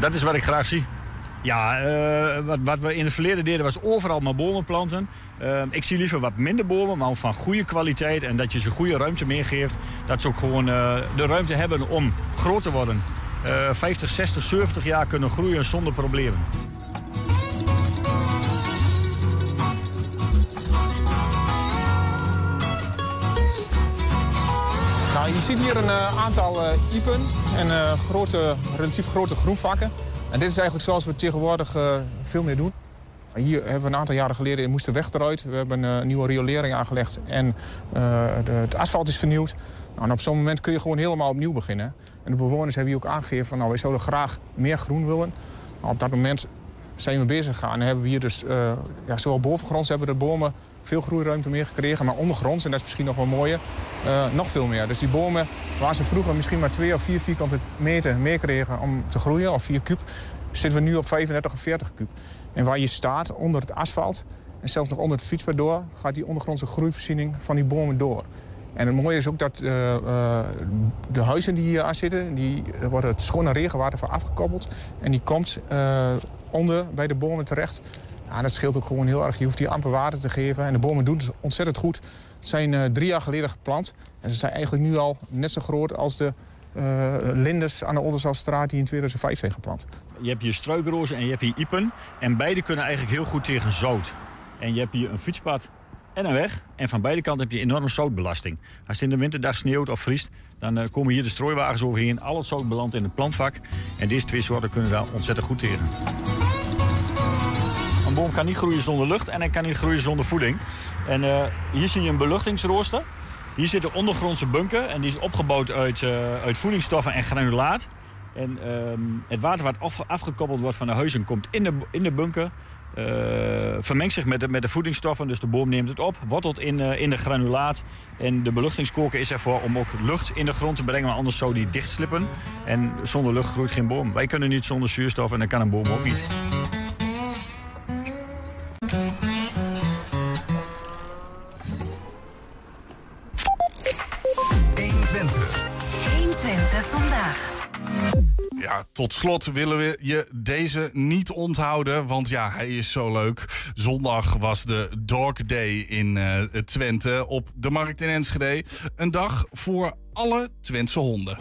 dat is wat ik graag zie. Ja, wat, wat, we in het verleden deden was overal maar bomen planten. ik zie liever wat minder bomen, maar van goede kwaliteit... en dat je ze goede ruimte meegeeft. Dat ze ook gewoon de ruimte hebben om groot te worden. Uh, 50, 60, 70 jaar kunnen groeien zonder problemen. Nou, je ziet hier een uh, aantal uh, iepen en uh, grote, relatief grote groenvakken. En dit is eigenlijk zoals we tegenwoordig veel meer doen. Hier hebben we een aantal jaren geleden moest de weg eruit. We hebben een nieuwe riolering aangelegd en het asfalt is vernieuwd. En op zo'n moment kun je gewoon helemaal opnieuw beginnen. En de bewoners hebben hier ook aangegeven van nou, wij zouden graag meer groen willen. Op dat moment zijn we bezig gegaan en hebben we hier dus, uh, ja, zowel bovengronds hebben de bomen veel groeiruimte meer gekregen, maar ondergronds, en dat is misschien nog wel mooier, uh, nog veel meer. Dus die bomen waar ze vroeger misschien maar twee of vier vierkante meter meer kregen om te groeien, of vier kuub, zitten we nu op 35 of 40 kuub. En waar je staat, onder het asfalt, en zelfs nog onder het fietspad door, gaat die ondergrondse groeivoorziening van die bomen door. En het mooie is ook dat uh, uh, de huizen die hier aan zitten... die worden het schone regenwater van afgekoppeld. En die komt uh, onder bij de bomen terecht. Ja, dat scheelt ook gewoon heel erg. Je hoeft hier amper water te geven. En de bomen doen het ontzettend goed. Het zijn drie jaar geleden geplant. En ze zijn eigenlijk nu al net zo groot als de linders aan de Olderzaalstraat... die in 2005 zijn geplant. Je hebt hier struikrozen en je hebt hier iepen. En beide kunnen eigenlijk heel goed tegen zout. En je hebt hier een fietspad en een weg. En van beide kanten heb je enorme zoutbelasting. Als het in de winterdag sneeuwt of vriest, dan uh, komen hier de strooiwagens overheen. Al het zout belandt in het plantvak. En deze twee soorten kunnen daar ontzettend goed tegen. Een boom kan niet groeien zonder lucht en hij kan niet groeien zonder voeding. En uh, hier zie je een beluchtingsrooster. Hier zit de ondergrondse bunker en die is opgebouwd uit, uh, uit voedingsstoffen en granulaat. En um, het water wat af, afgekoppeld wordt van de huizen komt in de, in de bunker. Uh, vermengt zich met de, met de voedingsstoffen, dus de boom neemt het op, wortelt in, uh, in de granulaat. En de beluchtingskoker is ervoor om ook lucht in de grond te brengen, maar anders zou die dichtslippen. En zonder lucht groeit geen boom. Wij kunnen niet zonder zuurstof en dan kan een boom ook niet. Tot slot willen we je deze niet onthouden, want ja, hij is zo leuk. Zondag was de Dog Day in uh, Twente op de markt in Enschede. Een dag voor alle Twentse honden.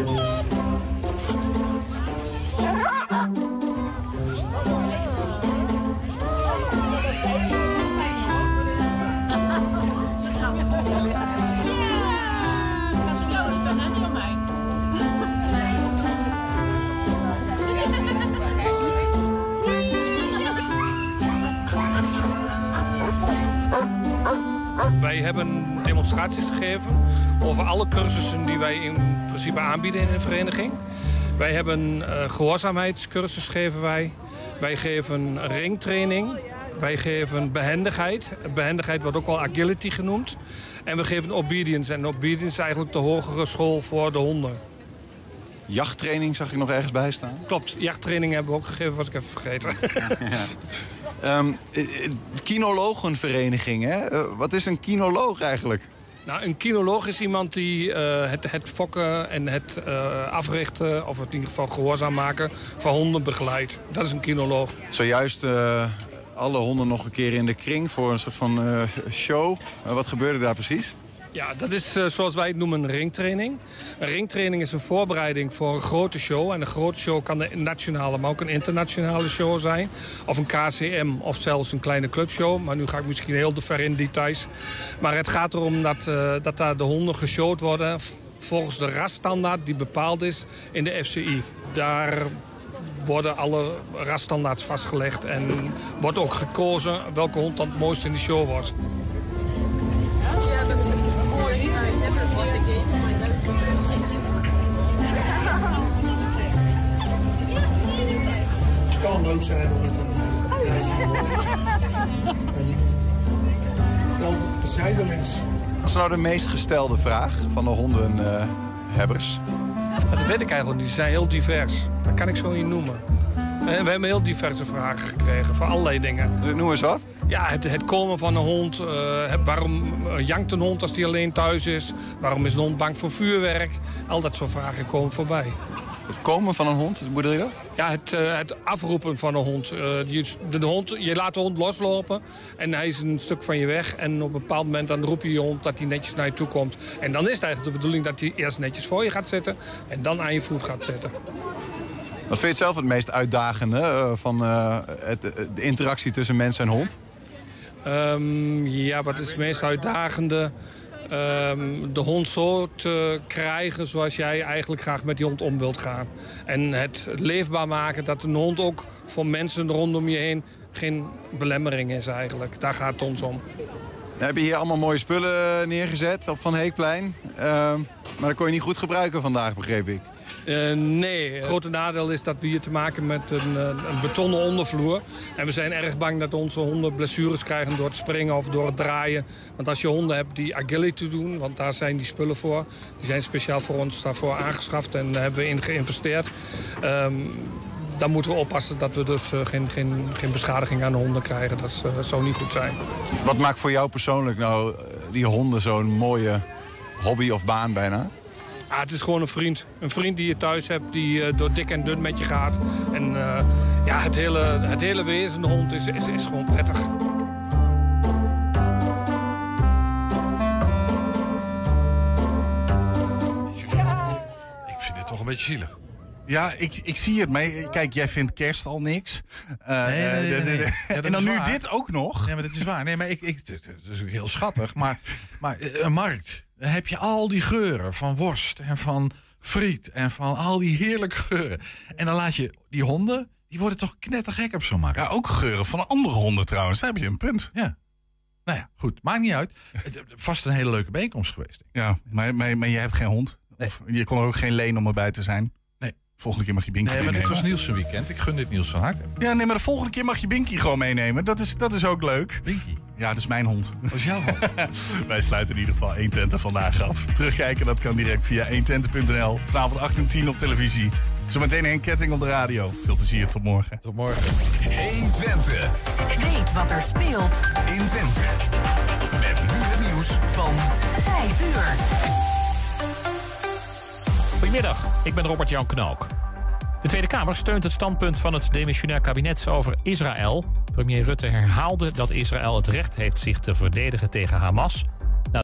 Hebben demonstraties gegeven over alle cursussen die wij in principe aanbieden in een vereniging. Wij hebben uh, gehoorzaamheidscursus geven wij. Wij geven ringtraining. Wij geven behendigheid. Behendigheid wordt ook wel agility genoemd. En we geven obedience. En obedience is eigenlijk de hogere school voor de honden. Jachttraining zag ik nog ergens bij staan. Klopt, jachttraining hebben we ook gegeven, was ik even vergeten. ja. um, kinologenvereniging, hè? Uh, wat is een kinoloog eigenlijk? Nou, een kinoloog is iemand die uh, het, het, fokken en het uh, africhten... of in ieder geval gehoorzaam maken van honden begeleidt. Dat is een kinoloog. Zojuist alle honden nog een keer in de kring voor een soort van show. wat gebeurde daar precies? Ja, dat is eh, zoals wij het noemen een ringtraining. Een ringtraining is een voorbereiding voor een grote show. En een grote show kan een nationale, maar ook een internationale show zijn. Of een KCM of zelfs een kleine clubshow. Maar nu ga ik misschien heel te ver in details. Maar het gaat erom dat, eh, dat daar de honden geshowd worden... volgens de rasstandaard die bepaald is in de FCI. Daar worden alle rasstandaards vastgelegd. En wordt ook gekozen welke hond dan het mooiste in de show wordt. Het kan leuk zijn om het een Dan zijdelings. Wat is nou de meest gestelde vraag van de hondenhebbers? Dat weet ik eigenlijk niet. Ze zijn heel divers. Dat kan ik zo niet noemen. En we hebben heel diverse vragen gekregen voor allerlei dingen. Noem eens wat. Ja, het, het komen van een hond. eh, het- waarom eh, jankt een hond als die alleen thuis is? Waarom is een hond bang voor vuurwerk? Al dat soort vragen komen voorbij. Het komen van een hond, bedoel je dat? Ja, het, eh, het afroepen van een hond. Eh, die is- de, hond. Je laat de hond loslopen en hij is een stuk van je weg. En op een bepaald moment dan roep je je hond dat hij netjes naar je toe komt. En dan is het eigenlijk de bedoeling dat hij eerst netjes voor je gaat zitten... en dan aan je voet gaat zitten. Wat vind je het zelf het meest uitdagende eh, van eh, het, de interactie tussen mens en hond? Ehm, ja, wat is het meest uitdagende? Ehm, de hond zo te krijgen zoals jij eigenlijk graag met die hond om wilt gaan. En het leefbaar maken dat een hond ook voor mensen rondom je heen geen belemmering is eigenlijk. Daar gaat het ons om. Dan heb je hier allemaal mooie spullen neergezet op Van Heekplein. Eh, maar dat kon je niet goed gebruiken vandaag, begreep ik. Eh, nee, het grote nadeel is dat we hier te maken met een, eh, een betonnen ondervloer. En we zijn erg bang dat onze honden blessures krijgen door het springen of door het draaien. Want als je honden hebt die agility doen, want daar zijn die spullen voor. Die zijn speciaal voor ons daarvoor aangeschaft en daar hebben we in geïnvesteerd. Ehm, dan moeten we oppassen dat we dus eh, geen, geen, geen beschadiging aan de honden krijgen. Dat is, zou niet goed zijn. Wat maakt voor jou persoonlijk nou die honden zo'n mooie hobby of baan bijna? Ah, het is gewoon een vriend. Een vriend die je thuis hebt, die eh, door dik en dun met je gaat. En eh, ja, het hele, het hele wezen, de hond, is, is, is gewoon prettig. Ik vind dit toch een beetje zielig. Ja, ik, ik zie het. Maar kijk, jij vindt kerst al niks. Eh, Nee, nee, nee. Ja, en dan nu waar. dit ook nog. Nee, maar dat is waar. Nee, maar ik, ik, het is ook heel schattig. Maar, maar een markt, dan heb je al die geuren van worst en van friet en van al die heerlijke geuren. En dan laat je die honden, die worden toch knettergek op zo'n markt. Ja, ook geuren van andere honden trouwens. Daar heb je een punt. Ja. Nou ja, goed. Maakt niet uit. Het is vast een hele leuke bijeenkomst geweest. Ja, maar, maar, maar je hebt geen hond. Of je kon er ook geen leen om erbij te zijn. Nee. Volgende keer mag je Binky Nee, maar dit was Niels een weekend. Ik gun dit Niels van harte. Ja, nee, maar de volgende keer mag je Binky gewoon meenemen. Dat is, dat is ook leuk. Binky? Ja, dat is mijn hond. Dat is jouw hond. (laughs) Wij sluiten in ieder geval 120 vandaag af. Terugkijken, dat kan direct via 120.nl. Vanavond 8 en 10 op televisie. Zometeen een ketting op de radio. Veel plezier, tot morgen. Tot morgen. 120. Weet wat er speelt in Twente. Met nu het nieuws van 5 uur. Goedemiddag, ik ben Robert-Jan Knook. De Tweede Kamer steunt het standpunt van het demissionair kabinet over Israël. Premier Rutte herhaalde dat Israël het recht heeft zich te verdedigen tegen Hamas.